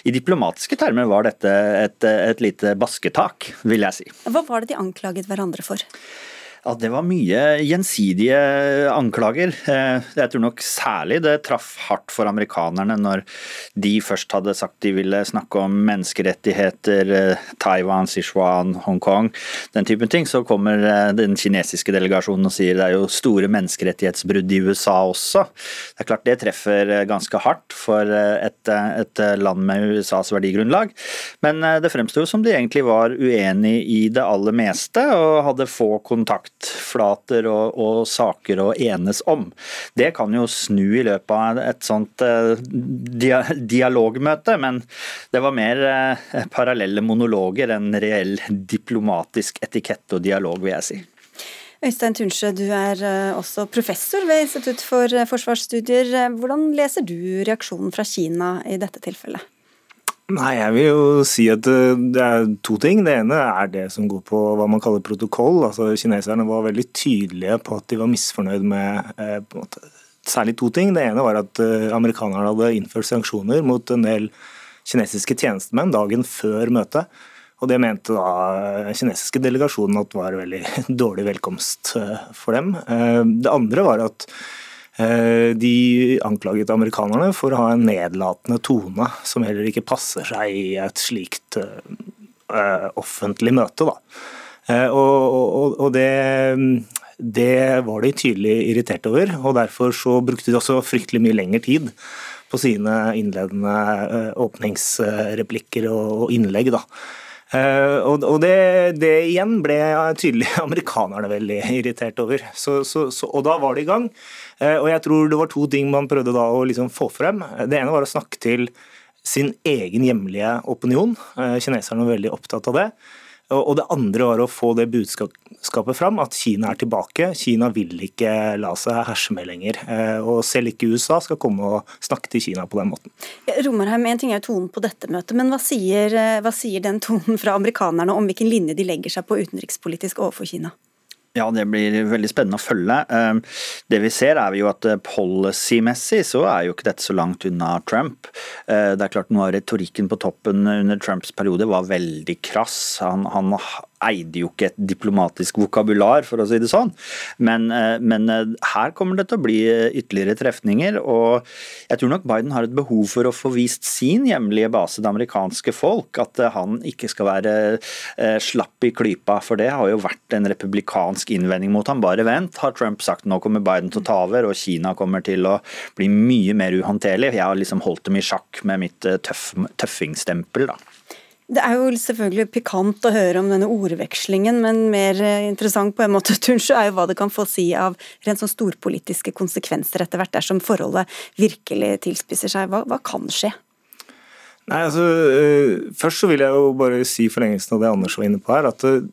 i diplomatiske termer var dette et, et lite basketak, vil jeg si. Hva var det de anklaget hverandre for? At det var mye gjensidige anklager. Eh, jeg tror nok særlig det traff hardt for amerikanerne når de først hadde sagt de ville snakke om menneskerettigheter, eh, Taiwan, Sichuan, Hongkong, den typen ting. Så kommer eh, den kinesiske delegasjonen og sier det er jo store menneskerettighetsbrudd i USA også. Det er klart det treffer ganske hardt for et, et land med USAs verdigrunnlag. Men det fremsto som de egentlig var uenig i det aller meste og hadde få kontakt konfliktflater og, og, saker å enes om. Det kan jo snu i løpet av et sånt uh, dia dialogmøte, men det var mer uh, parallelle monologer enn reell diplomatisk etikette og dialog, vil jeg si. Øystein Tunsjø, du er eh, også professor ved Institutt for forsvarsstudier. Hvordan leser du reaksjonen fra Kina i dette tilfellet? Nei, jeg vil jo si at eh, det er to ting. Det ene er det som går på hva man kaller protokoll. Altså Kineserne var veldig tydelige på at de var misfornøyd med eh, måte, særlig to ting. Det ene var at eh, amerikanerne hadde innført sanksjoner mot en del kinesiske tjenestemenn dagen før møtet. Og det mente da den kinesiske delegasjonen at var veldig dårlig velkomst for dem. Det andre var at de anklaget amerikanerne for å ha en nedlatende tone, som heller ikke passer seg i et slikt uh, offentlig møte. Da. Og, det, det, var de tydelig irritert over, og derfor så brukte de også fryktelig mye lengre tid på sine innledende åpningsreplikker og innlegg. da. Uh, og det, det, igjen ble tydelig amerikanerne veldig irritert over. Så, så, så, og da var det i gang. Uh, og jeg tror det var to ting man prøvde da å liksom få frem. Det ene var å snakke til sin egen hjemlige opinion. Uh, kineserne var veldig opptatt av det. Og det andre var å få det budskapet fram, at Kina er tilbake. Kina vil ikke la seg herse med lenger. Eh, og selv ikke USA skal komme og snakke til Kina på den måten. Romerheim, En ting er tonen på dette møtet, men hva sier, eh, hva sier den tonen fra amerikanerne om hvilken linje de legger seg på utenrikspolitisk overfor Kina? Ja, det blir veldig spennende å følge. Ehm, det vi ser er jo at policymessig policy-messig så er jo ikke dette så langt unna Trump. Eh, det er klart Noe av retorikken på toppen under Trumps periode var veldig krass. Han, han eide jo ikke et diplomatisk vokabular, for å si det sånn. Men, eh, men, eh, her kommer det til å bli eh, ytterligere trefninger. Og jeg tror nok Biden har et behov for å få vist sin hjemlige base, det amerikanske folk, at han ikke skal være slapp i klypa. For det har jo vært en republikansk innvending mot ham. Bare vent, har Trump sagt. Nå kommer Biden til å ta over, og Kina kommer til å bli mye mer uhåndterlig. Jeg har liksom holdt dem i sjakk med mitt tøff, tøffingstempel, da. Det er jo selvfølgelig pikant å høre om denne ordvekslingen, men mer eh, interessant på en måte Tunsjø, er jo hva det kan få si av rent sånn storpolitiske konsekvenser etter hvert, dersom forholdet virkelig tilspisser seg. Hva, hva kan skje? Nei, altså, øh, Først så vil jeg jo bare si forlengelsen av det Anders var inne på her, at øh,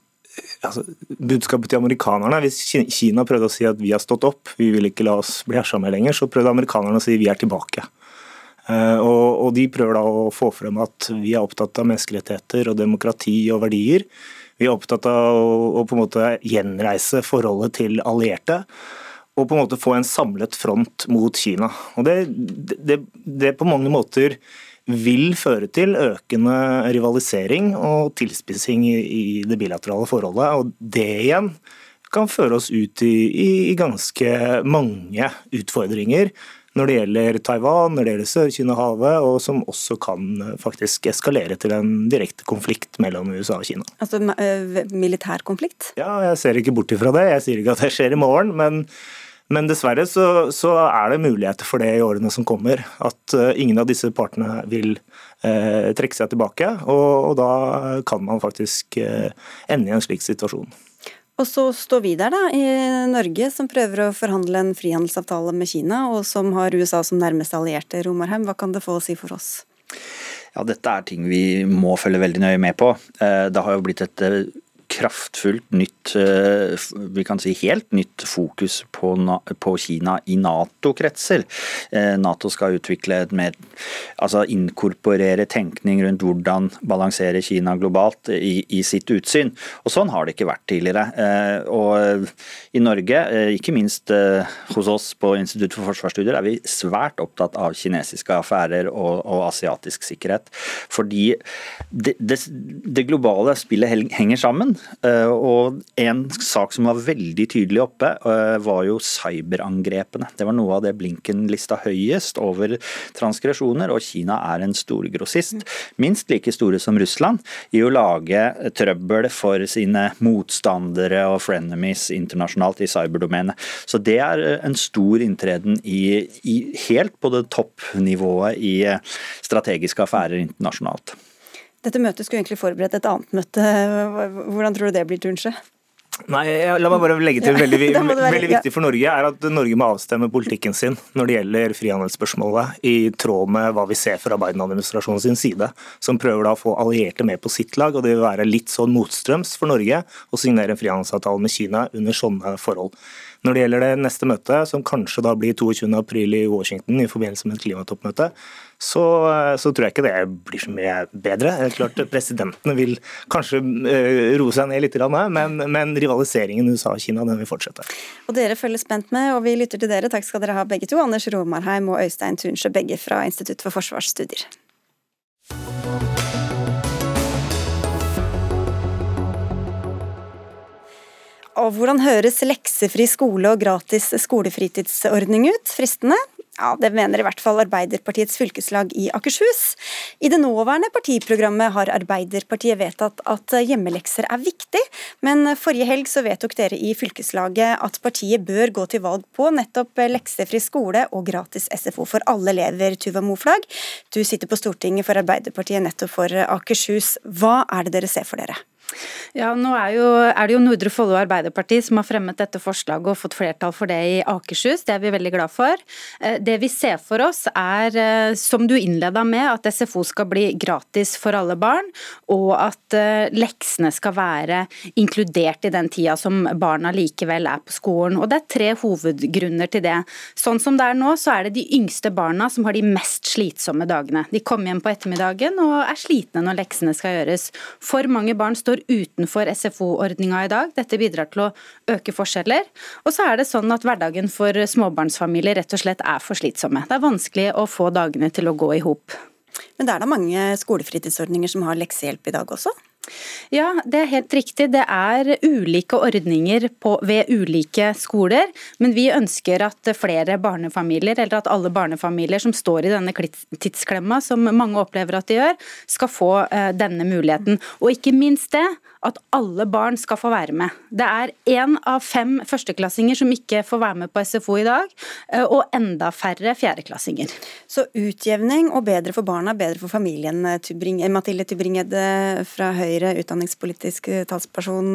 altså, budskapet til amerikanerne Hvis Kina prøvde å si at vi har stått opp, vi vil ikke la oss bli hersa med lenger, så prøvde amerikanerne å si vi er tilbake. Eh, og, De prøver da å få frem at vi er opptatt av menneskerettigheter og demokrati og verdier. Vi er opptatt av å, på en måte gjenreise forholdet til allierte og på en måte få en samlet front mot Kina. Og Det, det, det på mange måter vil føre til økende rivalisering og tilspissing i det bilaterale forholdet. Og det igjen kan føre oss ut i, i ganske mange utfordringer når det gjelder Taiwan, når det gjelder Sør-Kina-havet, og som også kan eh, faktisk eskalere til en direkte konflikt mellom USA og Kina. Altså militær konflikt? Ja, jeg ser ikke bort ifra det. Jeg sier ikke at det skjer i morgen, men, men dessverre så, så, er det muligheter for det i årene som kommer. At uh, ingen av disse partene vil eh, trekke seg tilbake, og, og, da kan man faktisk eh, ende i en slik situasjon. Og så står vi der, da, i Norge, som prøver å forhandle en frihandelsavtale med Kina, og som har USA som nærmeste allierte. Romarheim, hva kan det få å si for oss? Ja, Dette er ting vi må følge veldig nøye med på. Eh, det har jo blitt et eh, kraftfullt nytt, eh, vi kan si helt nytt fokus på, på Kina i Nato-kretser. Eh, Nato skal utvikle et mer, altså inkorporere tenkning rundt hvordan balansere Kina globalt i, i, sitt utsyn. Og Sånn har det ikke vært tidligere. Eh, og I Norge, ikke minst hos oss på Institutt for forsvarsstudier, er vi svært opptatt av kinesiske affærer og, og asiatisk sikkerhet. Fordi det, det, det globale spillet henger sammen. Eh, og En sak som var veldig tydelig oppe, eh, var jo cyberangrepene. Det var noe av det Blinken lista høyest over transgresjoner, og Kina er en storgrossist, minst like store som Russland, i å lage trøbbel for sine motstandere og frenemies internasjonalt i cyberdomenet. Så det er en stor inntreden i, i helt på det toppnivået i strategiske affærer internasjonalt. Dette møtet skulle egentlig forberedt et annet møte. Hvordan tror du det blir, Tunche? Nei, La meg bare legge til veldig, veldig viktig for Norge er at Norge må avstemme politikken sin når det gjelder frihandelsspørsmålet, i tråd med hva vi ser fra Biden-administrasjonen sin side, som prøver da å få allierte med på sitt lag. og Det vil være litt sånn motstrøms for Norge å signere en frihandelsavtale med Kina under sånne forhold. Når det gjelder det neste møtet, som kanskje da blir 22.4 i Washington i forbindelse med et klimatoppmøte, så, så, tror jeg ikke det blir så mye bedre. Det er klart Presidentene vil kanskje uh, roe seg ned litt, men, men rivaliseringen USA og Kina den vil fortsette. Og Dere følger spent med, og vi lytter til dere. Takk skal dere ha begge to. Anders Romarheim og Øystein Tunsjø, begge fra Institutt for forsvarsstudier. Og hvordan høres leksefri skole og gratis skolefritidsordning ut? Fristende? Ja, Det mener i hvert fall Arbeiderpartiets fylkeslag i Akershus. I det nåværende partiprogrammet har Arbeiderpartiet vedtatt at hjemmelekser er viktig, men forrige helg så vedtok dere i fylkeslaget at partiet bør gå til valg på nettopp leksefri skole og gratis SFO for alle elever, Tuva Moflag. Du sitter på Stortinget for Arbeiderpartiet nettopp for Akershus. Hva er det dere ser for dere? Ja, nå er, jo, er, det jo Nordre Follo Arbeiderparti som har fremmet dette forslaget og fått flertall for det i Akershus. Det er vi veldig glad for. Eh, det vi ser for oss er, eh, som du innleda med, at SFO skal bli gratis for alle barn, og at eh, leksene skal være inkludert i den tida som barna likevel er på skolen. Og Det er tre hovedgrunner til det. Sånn som det er nå, så er det de yngste barna som har de mest slitsomme dagene. De kommer hjem på ettermiddagen og er slitne når leksene skal gjøres. For mange barn står utenfor SFO-ordninga i dag. Dette bidrar til å øke forskjeller. Og så er det sånn at hverdagen for småbarnsfamilier rett og slett er for slitsomme. Det er vanskelig å få dagene til å gå i hop. Men det er da mange skolefritidsordninger som har leksehjelp i dag også? Ja, det er helt riktig. Det er ulike ordninger på, ved ulike skoler. Men vi ønsker at flere barnefamilier, eller at alle barnefamilier som står i denne tidsklemma, som mange opplever at de gjør, skal få uh, denne muligheten. Og ikke minst det, at alle barn skal få være med. Det er én av fem førsteklassinger som ikke får være med på SFO i dag, uh, og enda færre fjerdeklassinger. Så utjevning og bedre for barna, bedre for familien. Mathilde Tybring-Gjedde fra Høyre Høyre, utdanningspolitisk talsperson.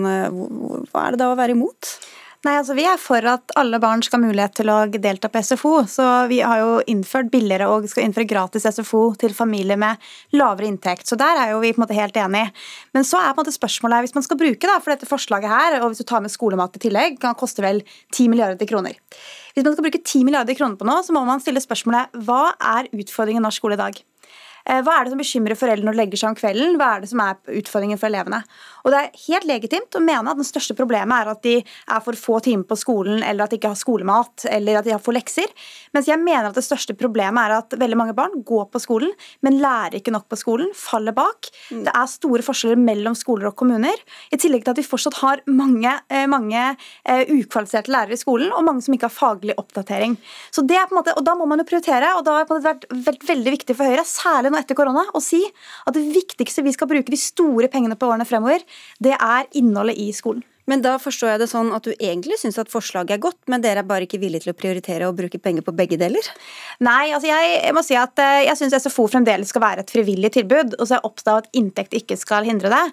Hva er det da å være imot? Nei, altså Vi er for at alle barn skal ha mulighet til å delta på SFO. Så Vi har jo innført billigere og skal innføre gratis SFO til familier med lavere inntekt. Så Der er jo vi på en måte helt enige. Men så er på en måte spørsmålet her, hvis man skal bruke da, for dette forslaget her, og hvis du tar med skolemat i tillegg, kan det koste vel 10 milliarder kroner. Hvis man skal bruke 10 milliarder kroner på noe, så må man stille spørsmålet hva er utfordringen i norsk skole i dag? Eh, hva er det som bekymrer foreldrene når de legger seg om kvelden? Hva er det som er utfordringen for elevene? Og det er helt legitimt å mene at den største problemet er at de er for få timer på skolen, eller at de ikke har skolemat, eller at de har for lekser. Mens jeg mener at det største problemet er at veldig mange barn går på skolen, men lærer ikke nok på skolen, faller bak. Mm. Det er store forskjeller mellom skoler og kommuner. I tillegg til at vi fortsatt har mange, eh, mange uh, ukvalifiserte lærere i skolen, og mange som ikke har faglig oppdatering. Så det er på en måte, og Da må man jo prioritere, og da har det vært veldig, veldig viktig for Høyre, særlig nå etter korona, å si at det viktigste vi skal bruke de store pengene på årene fremover, det er innholdet i skolen. Men da forstår jeg det sånn at du egentlig syns at forslaget er godt, men dere er bare ikke villige til å prioritere å bruke penger på begge deler? Nei, altså jeg, jeg må si at eh, jeg syns SFO fremdeles skal være et frivillig tilbud. Og så er jeg opptatt av at inntekt ikke skal hindre det.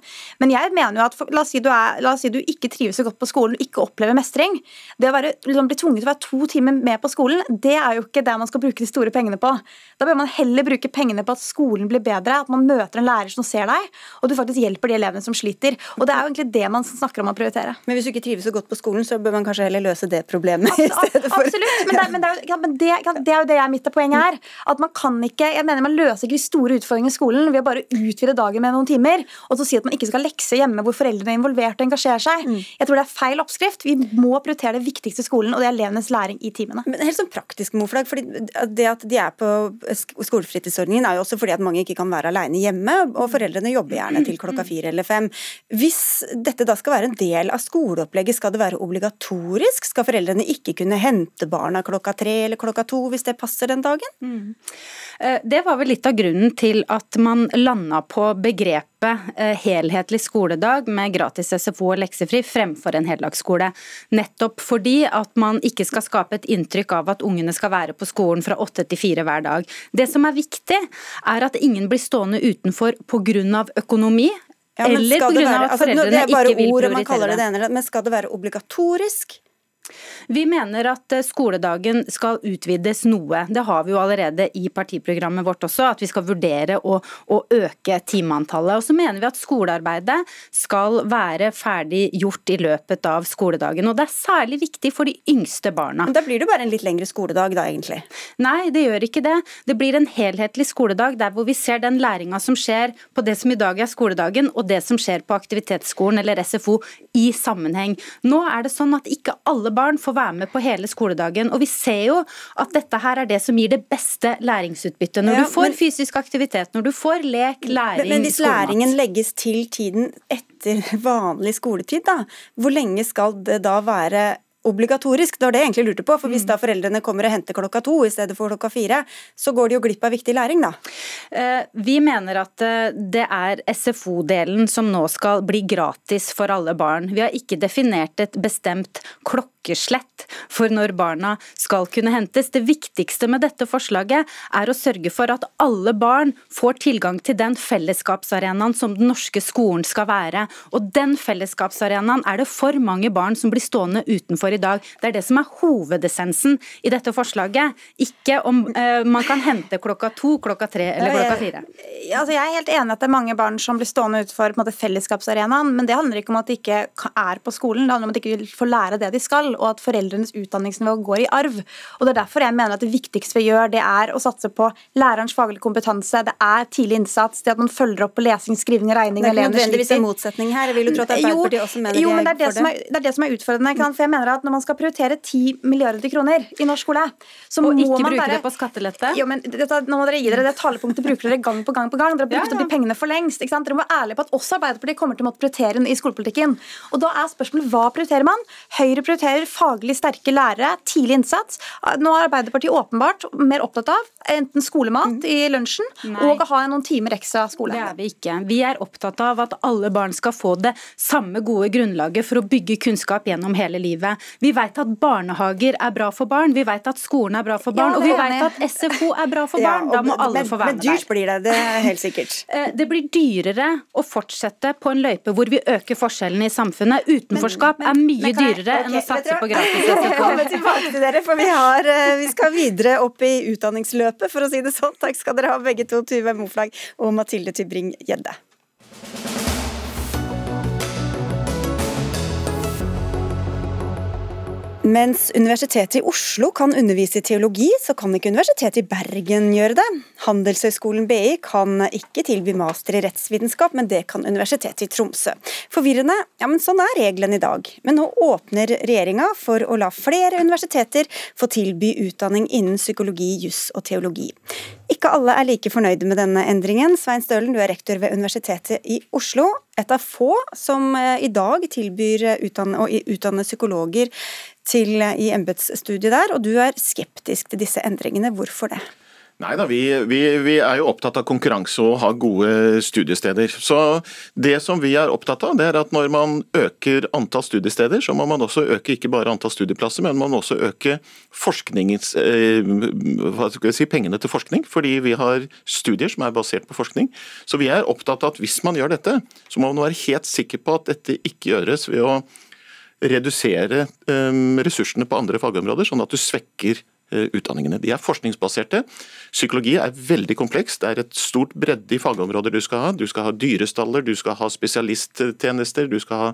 Men jeg mener jo at la oss si du, er, la oss si du ikke trives så godt på skolen og ikke opplever mestring. Det å være, liksom, bli tvunget til å være to timer med på skolen, det er jo ikke det man skal bruke de store pengene på. Da bør man heller bruke pengene på at skolen blir bedre, at man møter en lærer som ser deg, og du faktisk hjelper de elevene som sliter. Og det er jo egentlig det man snakker om å prioritere være. Men hvis du ikke trives så godt på skolen, så bør man kanskje heller løse det problemet i stedet for Absolutt, men, det, men, det, ja, men det, det, er jo det jeg mitt poeng er. At man kan ikke Jeg mener man løser ikke de store utfordringene i skolen ved å bare utvide dagen med noen timer, og så si at man ikke skal lekse hjemme hvor foreldrene er involvert og engasjerer seg. Mm. Jeg tror det er feil oppskrift. Vi må prioritere det viktigste i skolen, og det er elevenes læring i timene. Men helt sånn praktisk, Moflag, fordi det at de er på skolefritidsordningen er jo også fordi at mange ikke kan være alene hjemme, og foreldrene jobber gjerne til klokka fire eller fem. Hvis dette da skal være en del av skoleopplegget skal det være obligatorisk? Skal foreldrene ikke kunne hente barna klokka tre eller klokka to hvis det passer den dagen? Mm. Eh, det var vel litt av grunnen til at man landa på begrepet eh, helhetlig skoledag med gratis SFO og leksefri fremfor en heldagsskole. Nettopp fordi at man ikke skal skape et inntrykk av at ungene skal være på skolen fra åtte til fire hver dag. Det som er viktig, er at ingen blir stående utenfor pga. økonomi, ja, Eller pga. at foreldrene altså, ikke vil prioritere det. det. Men skal det være obligatorisk? Vi mener at eh, skoledagen skal utvides noe. Det har vi jo allerede i partiprogrammet vårt også, at vi skal vurdere å, å øke timeantallet. Og så mener vi at skolearbeidet skal være ferdig gjort i løpet av skoledagen. Og det er særlig viktig for de yngste barna. Men Da blir det bare en litt lengre skoledag da, egentlig? Nei, det gjør ikke det. Det blir en helhetlig skoledag der hvor vi ser den læringa som skjer på det som i dag er skoledagen, og det som skjer på aktivitetsskolen eller SFO i sammenheng. Nå er det sånn at ikke alle barn får være med på hele skoledagen. Og vi ser jo at dette her er det som gir det beste læringsutbyttet. Når ja, du får men, fysisk aktivitet, når du får lek, læring, Men, men hvis læringen legges til tiden etter vanlig skoletid, da, hvor lenge skal det da være obligatorisk. Det var det jeg egentlig lurte på. For hvis mm. da foreldrene kommer og henter klokka to i stedet for klokka fire, så går de jo glipp av viktig læring, da. Eh, vi mener at eh, det er SFO-delen som nå skal bli gratis for alle barn. Vi har ikke definert et bestemt klokkeslett for når barna skal kunne hentes. Det viktigste med dette forslaget er å sørge for at alle barn får tilgang til den fellesskapsarenaen som den norske skolen skal være. Og den fellesskapsarenaen er det for mange barn som blir stående utenfor i dag. Det er det som er hovedessensen i dette forslaget, ikke om uh, man kan hente klokka to, klokka tre eller klokka fire. Altså, jeg er helt enig at det er mange barn som blir stående utenfor på fellesskapsarenaen, men det handler ikke om at de ikke er på skolen, det handler om at de ikke vil få lære det de skal, og at foreldrenes utdanningsnivå går i arv. Og Det er derfor jeg mener at det viktigste vi gjør, det er å satse på lærerens faglige kompetanse, det er tidlig innsats, det at man følger opp på lesing, skriving og regning. Det er ikke nødvendigvis en motsetning her. Jeg vil jo tro at Arbeiderpartiet også mener jo, men det er det, det. Er, det er det som er utfordrende. For jeg mener at når man skal prioritere 10 milliarder kroner i norsk skole, så og må ikke man bruke bare... det på skattelette? Jo, men dette, nå må dere gi dere det talepunktet bruker dere gang på gang på gang. Dere har brukt ja, ja. opp de pengene for lengst. ikke sant? Dere må være ærlige på at også Arbeiderpartiet kommer til å måtte prioritere i skolepolitikken. Og da er spørsmålet hva prioriterer man? Høyre prioriterer faglig sterke lærere, tidlig innsats. Nå er Arbeiderpartiet åpenbart mer opptatt av enten skolemat mm. i lunsjen Nei. og å ha noen timer ekstra skole. Det er vi ikke. Vi er opptatt av at alle barn skal få det samme gode grunnlaget for å bygge kunnskap gjennom hele livet. Vi vet at barnehager er bra for barn, vi vet at skolen er bra for barn, ja, og vi vet at SFO er bra for barn. Ja, da må alle men, få være med der. Men dyrt blir det, det er helt sikkert. Eh, det blir dyrere å fortsette på en løype hvor vi øker forskjellene i samfunnet. Utenforskap men, men, er mye dyrere okay, enn å satse på gratis SFO. Tilbake til dere, for vi, har, eh, vi skal videre opp i utdanningsløpet, for å si det sånn. Takk skal dere ha begge to, Tuve Moflag og Mathilde Tybring-Gjedde. Mens Universitetet i Oslo kan undervise i teologi, så kan ikke Universitetet i Bergen gjøre det. Handelshøyskolen BI kan ikke tilby master i rettsvitenskap, men det kan Universitetet i Tromsø. Forvirrende? Ja, men sånn er reglene i dag. Men nå åpner regjeringa for å la flere universiteter få tilby utdanning innen psykologi, juss og teologi. Ikke alle er like fornøyde med denne endringen. Svein Stølen, du er rektor ved Universitetet i Oslo. Et av få som eh, i dag tilbyr utdanne, å utdanne psykologer til, i embetsstudiet der, og du er skeptisk til disse endringene. Hvorfor det? Nei da, vi, vi, vi, er jo opptatt av konkurranse og ha gode studiesteder. Så Det som vi er opptatt av, det er at når man øker antall studiesteder, så må man også øke ikke bare antall studieplasser, men man må også øke eh, si, pengene til forskning. Fordi vi har studier som er basert på forskning. Så vi er opptatt av at hvis man gjør dette, så må man være helt sikker på at dette ikke gjøres ved å redusere ehm, ressursene på andre fagområder, sånn at du svekker eh, utdanningene. De er forskningsbaserte. Psykologi er veldig komplekst. Det er et stort bredde i fagområder du skal ha. Du skal ha dyrestaller, du skal ha spesialisttjenester, du skal ha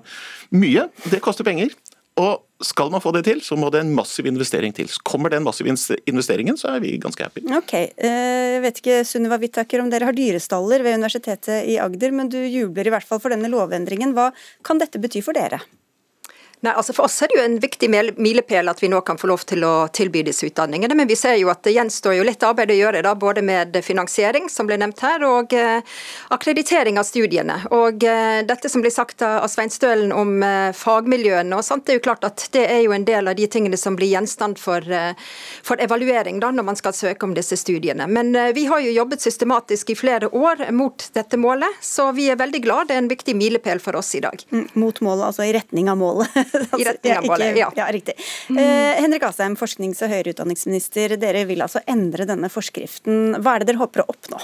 mye. Det koster penger. Og skal man få det til, så må det en massiv investering til. Kommer den massive investeringen, så er vi ganske happy. Ok, eh, Jeg vet ikke Sunniva Wittaker, om dere har dyrestaller ved Universitetet i Agder, men du jubler i hvert fall for denne lovendringen. Hva kan dette bety for dere? Nei, altså For oss er det jo en viktig milepæl at vi nå kan få lov til å tilby disse utdanningene. Men vi ser jo at det gjenstår jo litt arbeid å gjøre, da, både med finansiering, som ble nevnt her, og eh, akkreditering av studiene. Og eh, Dette som blir sagt av Svein Stølen om eh, fagmiljøene, og sånt, det er jo klart at det er jo en del av de tingene som blir gjenstand for, eh, for evaluering da, når man skal søke om disse studiene. Men eh, vi har jo jobbet systematisk i flere år mot dette målet, så vi er veldig glad. Det er en viktig milepæl for oss i dag. Mm, mot målet, altså i retning av målet. I retning av målet, ja. ja riktig. Eh, Henrik Asheim, forsknings- og høyere utdanningsminister. Dere vil altså endre denne forskriften. Hva er det dere håper å oppnå?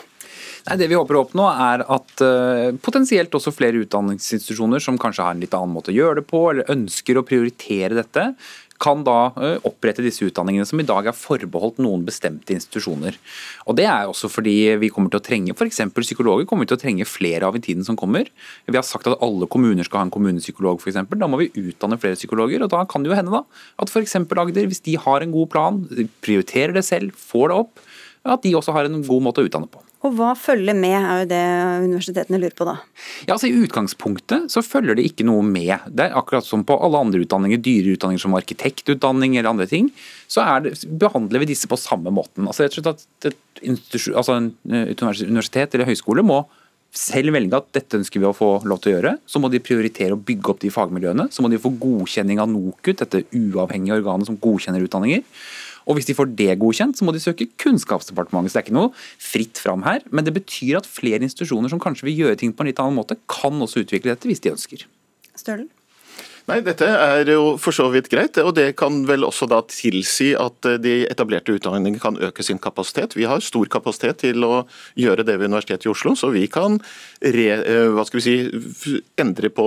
Nei, det vi håper å oppnå er at uh, potensielt også flere utdanningsinstitusjoner som kanskje har en litt annen måte å gjøre det på, eller ønsker å prioritere dette, kan da eh, opprette disse utdanningene som i dag er forbeholdt noen bestemte institusjoner. Og Det er også fordi vi kommer til å trenge f.eks. psykologer kommer vi til å trenge flere av i tiden som kommer. Vi har sagt at alle kommuner skal ha en kommunepsykolog f.eks. Da må vi utdanne flere psykologer. og Da kan det jo hende da at f.eks. Agder, hvis de har en god plan, prioriterer det selv, får det opp, at de også har en god måte å utdanne på. Og hva følger med, er jo det universitetene lurer på da? Ja, altså I utgangspunktet så følger det ikke noe med. Det er akkurat som på alle andre utdanninger, dyre utdanninger som arkitektutdanning eller andre ting, så det, behandler vi disse på samme måten. Altså rett og slett at et altså eh, universitet eller høyskole må selv velge at dette ønsker vi å få lov til å gjøre. Så må de prioritere å bygge opp de fagmiljøene. Så må de få godkjenning av NOKUT, dette uavhengige organet som godkjenner utdanninger. Og hvis de får det godkjent, så må de søke Kunnskapsdepartementet. Så det er ikke noe fritt fram her, men det betyr at flere institusjoner som kanskje vil gjøre ting på en litt annen måte, kan også utvikle dette hvis de ønsker. Stølen? Nei, Dette er jo for så vidt greit, og det kan vel også da tilsi at eh, de etablerte utdanningene kan øke sin kapasitet. Vi har stor kapasitet til å gjøre det ved Universitetet i Oslo, så vi kan re, eh, hva skal vi si, endre på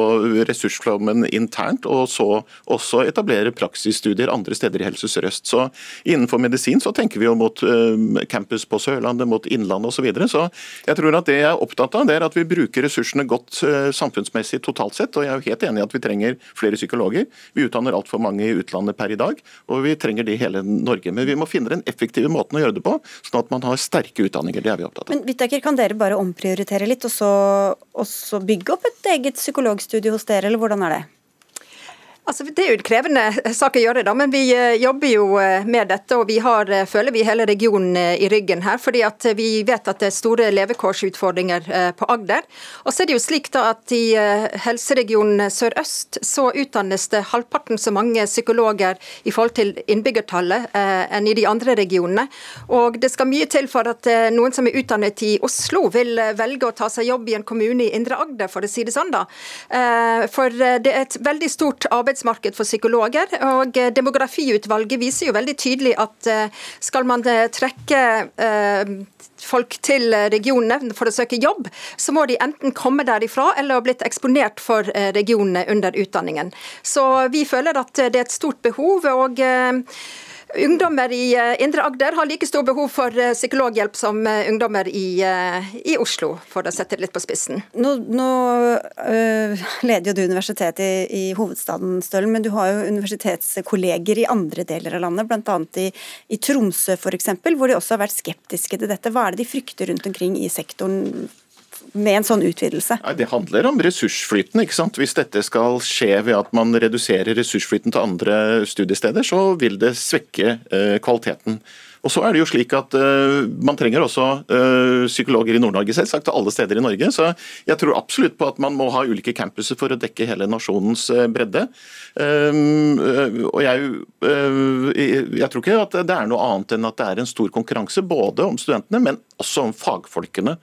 ressursflommen internt, og så også etablere praksisstudier andre steder i Helse Sør-Øst. Så Innenfor medisin så tenker vi jo mot eh, campus på Sørlandet, mot Innlandet osv. Så, videre. så jeg tror at det jeg er opptatt av, det er at vi bruker ressursene godt samfunnsmessig totalt sett, og jeg er jo helt enig i at vi trenger flere flere psykologer. Vi utdanner altfor mange i utlandet per i dag, og vi trenger det i hele Norge. Men vi må finne den effektive måten å gjøre det på, sånn at man har sterke utdanninger. Det er vi opptatt av. Men Wittaker, kan dere bare omprioritere litt, og så, og så bygge opp et eget psykologstudie hos dere, eller hvordan er det? Altså, det er jo en krevende sak å gjøre, da, men vi eh, jobber jo eh, med dette. og Vi har, eh, føler vi hele regionen i ryggen her. fordi at Vi vet at det er store levekårsutfordringer på Agder. Og så er det jo slik da at I helseregionen Sør-Øst så utdannes det halvparten så mange psykologer i forhold til innbyggertallet enn i de andre regionene. Og Det skal mye til for at noen som er utdannet i Oslo, vil velge å ta seg jobb i en kommune i Indre Agder, for å si det sånn. da. For det er et veldig stort arbeid arbeidsmarked for psykologer. og eh, Demografiutvalget viser jo veldig tydelig at eh, skal man eh, trekke folk til regionene for å søke jobb, så må de enten komme derifra eller ha blitt eksponert for regionene under utdanningen. Så vi føler at det er et stort behov. og Ungdommer i uh, Indre Agder har like stor behov for uh, psykologhjelp som uh, ungdommer i, i, Oslo, for å sette det litt på spissen. Nå, nå leder jo du universitetet i, i hovedstaden, Stølen, men du har jo universitetskolleger i andre deler av landet, bl.a. I, i Tromsø f.eks., hvor de også har vært skeptiske til dette. Hva er det de frykter rundt omkring i sektoren med en sånn utvidelse? Nei, det handler om ressursflyten. ikke sant? Hvis dette skal skje ved at man reduserer ressursflyten til andre studiesteder, så vil det svekke eh, kvaliteten. Og så er det jo slik at uh, Man trenger også uh, psykologer i Nord-Norge, selvsagt, til alle steder i Norge. Så jeg tror absolutt på at man må ha ulike campuser for å dekke hele nasjonens uh, bredde. Um, og jeg, jeg, tror ikke at det er noe annet enn at det er en stor konkurranse både om studentene, men også om fagfolkene.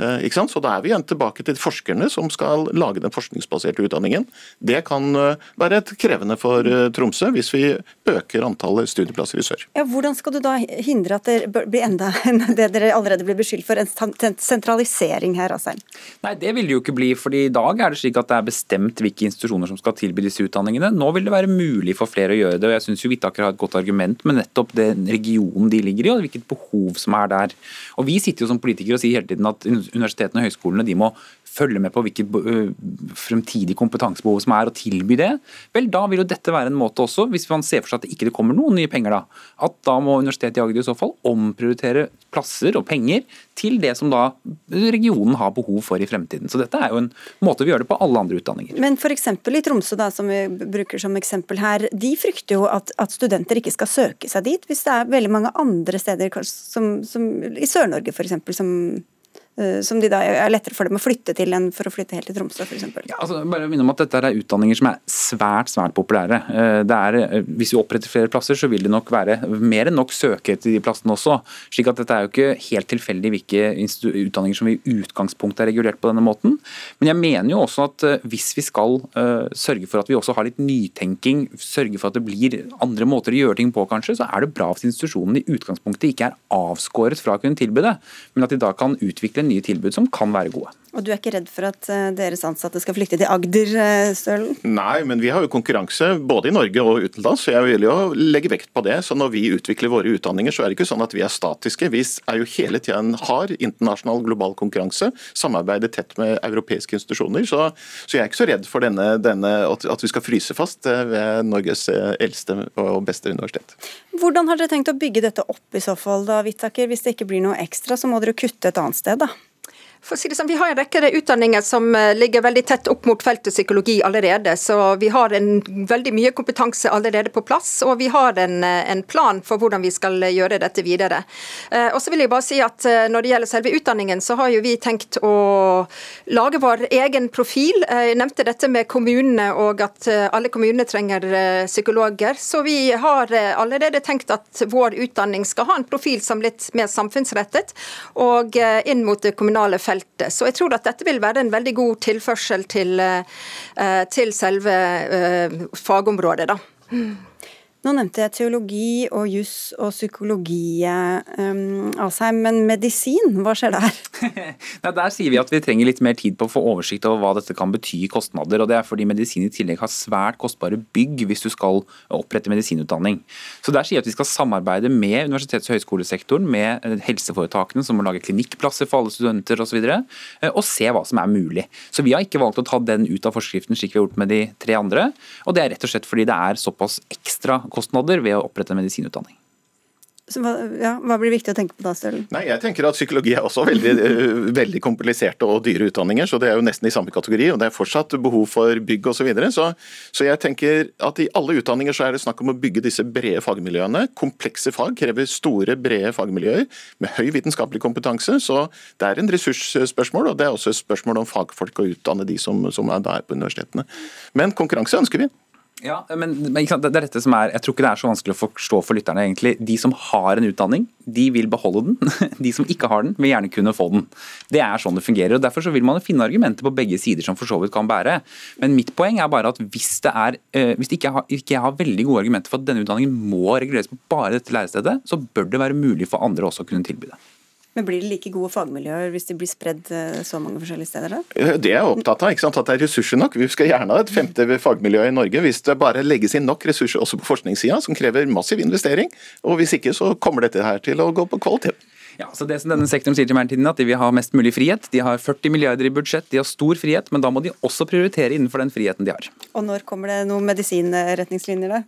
Eh, ikke sant? Så Da er vi igjen tilbake til forskerne som skal lage den forskningsbaserte utdanningen. Det kan eh, være et krevende for eh, Tromsø hvis vi øker antallet studieplasser i sør. Ja, hvordan skal du da hindre at det blir enda det dere allerede blir beskyldt for, en sentralisering her, Asheim? Nei, det vil det jo ikke bli. fordi I dag er det slik at det er bestemt hvilke institusjoner som skal tilby disse utdanningene. Nå vil det være mulig for flere å gjøre det. og Jeg syns Hvittaker har et godt argument med nettopp den regionen de ligger i, og hvilket behov som er der. Og Vi sitter jo som politikere og sier hele tiden at universitetene og høyskolene de må følge med på hvilket fremtidig kompetansebehov som er, og tilby det, vel da vil jo dette være en måte også, hvis man ser for seg at det ikke kommer noen nye penger da, at da må Universitetet i Agder i så fall omprioritere plasser og penger til det som da regionen har behov for i fremtiden. Så dette er jo en måte vi gjør det på alle andre utdanninger. Men f.eks. i Tromsø, da, som vi bruker som eksempel her, de frykter jo at, at studenter ikke skal søke seg dit, hvis det er veldig mange andre steder, som, som i Sør-Norge f.eks., som som de da er lettere for dem å flytte til enn for å flytte helt til Tromsø f.eks. Ja, altså, bare minne om at Dette er utdanninger som er svært svært populære. Eh, er, eh, hvis vi oppretter flere plasser, så vil det nok være mer enn nok søkere til de plassene også. slik at Dette er jo ikke helt tilfeldig hvilke utdanninger som i utgangspunktet er regulert på denne måten. Men jeg mener jo også at hvis vi skal sørge for at vi også har litt nytenking, sørge for at det blir andre måter å gjøre ting på, kanskje, så er det bra hvis institusjonene i utgangspunktet ikke er avskåret fra å kunne tilby det, men at de da kan utvikle nye tilbud som kan være gode. Og du er ikke redd for at eh, deres ansatte skal flykte til Agder, eh, Stølen? Nei, men vi har jo konkurranse både i Norge og utenlands, så jeg vil jo legge vekt på det. Så når vi utvikler våre utdanninger, så er det ikke sånn at vi er statiske. Vi er jo hele tiden har internasjonal global konkurranse, samarbeider tett med europeiske institusjoner. Så, så jeg er ikke så redd for denne, denne, at vi skal fryse fast eh, ved Norges eldste og beste universitet. Hvordan har dere tenkt å bygge dette opp i så fall, da, Vittaker? Hvis det ikke blir noe ekstra, så må dere kutte et annet sted, da? For å si det sånn, Vi har en rekke utdanninger som eh, ligger veldig tett opp mot feltet psykologi allerede. Så vi har en, veldig mye kompetanse allerede på plass, og vi har en, eh, en plan for hvordan vi skal eh, gjøre dette videre. Og så vil jeg bare si at Når det gjelder selve utdanningen, så har jo vi tenkt å lage vår egen profil. Jeg nevnte dette med kommunene og at alle kommunene trenger psykologer. Så vi har allerede tenkt at vår utdanning skal ha en profil som litt mer samfunnsrettet, og inn mot det kommunale feltet feltet. Så jeg tror at dette vil være en veldig god tilførsel til, eh, til selve eh, fagområdet. da. Nå nevnte jeg teologi og juss og psykologi, um, Asheim, men medisin, hva skjer der? Nei, der sier vi at vi trenger litt mer tid på å få oversikt over hva dette kan bety i kostnader. og Det er fordi medisin i tillegg har svært kostbare bygg hvis du skal opprette medisinutdanning. Så Der sier vi at vi skal samarbeide med universitets- og høyskolesektoren, med eh, helseforetakene som må lage klinikkplasser for alle studenter osv., og, eh, og se hva som er mulig. Så Vi har ikke valgt å ta den ut av forskriften slik vi har gjort med de tre andre. og Det er rett og slett fordi det er såpass ekstra kostnader ved å opprette en medisinutdanning. Hva, ja, hva, blir viktig å tenke på da, Stølen? Nei, jeg tenker at Psykologi er også veldig, eh, veldig kompliserte og dyre utdanninger, så det er jo nesten i samme kategori. og Det er fortsatt behov for bygg osv. Så, videre. så Så jeg tenker at i alle utdanninger så er det snakk om å bygge disse brede fagmiljøene. Komplekse fag krever store, brede fagmiljøer med høy vitenskapelig kompetanse. Så det er en ressursspørsmål, og det er også et spørsmål om fagfolk å utdanne de som, som er der på universitetene. Men konkurranse ønsker vi. Ja, men, men det er dette som er, Jeg tror ikke det er så vanskelig å forstå for lytterne. egentlig. De som har en utdanning, de vil beholde den. De som ikke har den, vil gjerne kunne få den. Det er sånn det fungerer. og Derfor så vil man finne argumenter på begge sider som for så vidt kan bære. Men mitt poeng er bare at hvis det er, hvis det ikke har, ikke jeg har veldig gode argumenter for at denne utdanningen må reguleres på bare dette lærestedet, så bør det være mulig for andre også å kunne tilby det. Men Blir det like gode fagmiljøer hvis de blir spredd eh, så mange forskjellige steder? da? Det er jeg opptatt av, ikke sant? at det er ressurser nok. Vi skal gjerne ha et femte fagmiljø i Norge hvis det bare legges inn nok ressurser også på forskningssida, som krever massiv investering. Og Hvis ikke så kommer dette her til å gå på kvalitet. Ja, så det som denne sektoren sier til meg tiden, at De vil ha mest mulig frihet. De har 40 milliarder i budsjett, de har stor frihet, men da må de også prioritere innenfor den friheten de har. Og når kommer det noen medisinretningslinjer, da?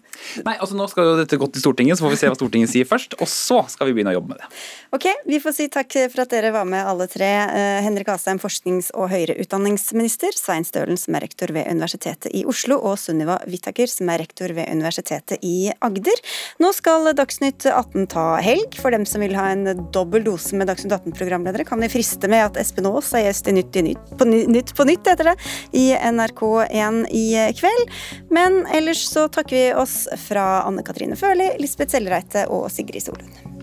Nei, altså Nå skal jo dette gå til Stortinget, så får vi se hva Stortinget sier først. Og så skal vi begynne å jobbe med det. Ok, vi får si takk for at dere var med alle tre. Eh, Henrik Asheim, forsknings- og høyere utdanningsminister. Svein Stølen, som er rektor ved Universitetet i Oslo. Og Sunniva Whittaker, som er rektor ved Universitetet i Agder. Nå skal Dagsnytt 18 ta helg. For dem som vil ha en dobbel dobbel dose med Dagsnytt 18-programledere kan vi friste med at Espen Aas er gjest i Nytt, i nytt, på, nytt på Nytt heter det, i NRK1 i kveld. Men ellers så takker vi oss fra Anne Katrine Førli, Lisbeth Sellreite og Sigrid Solund.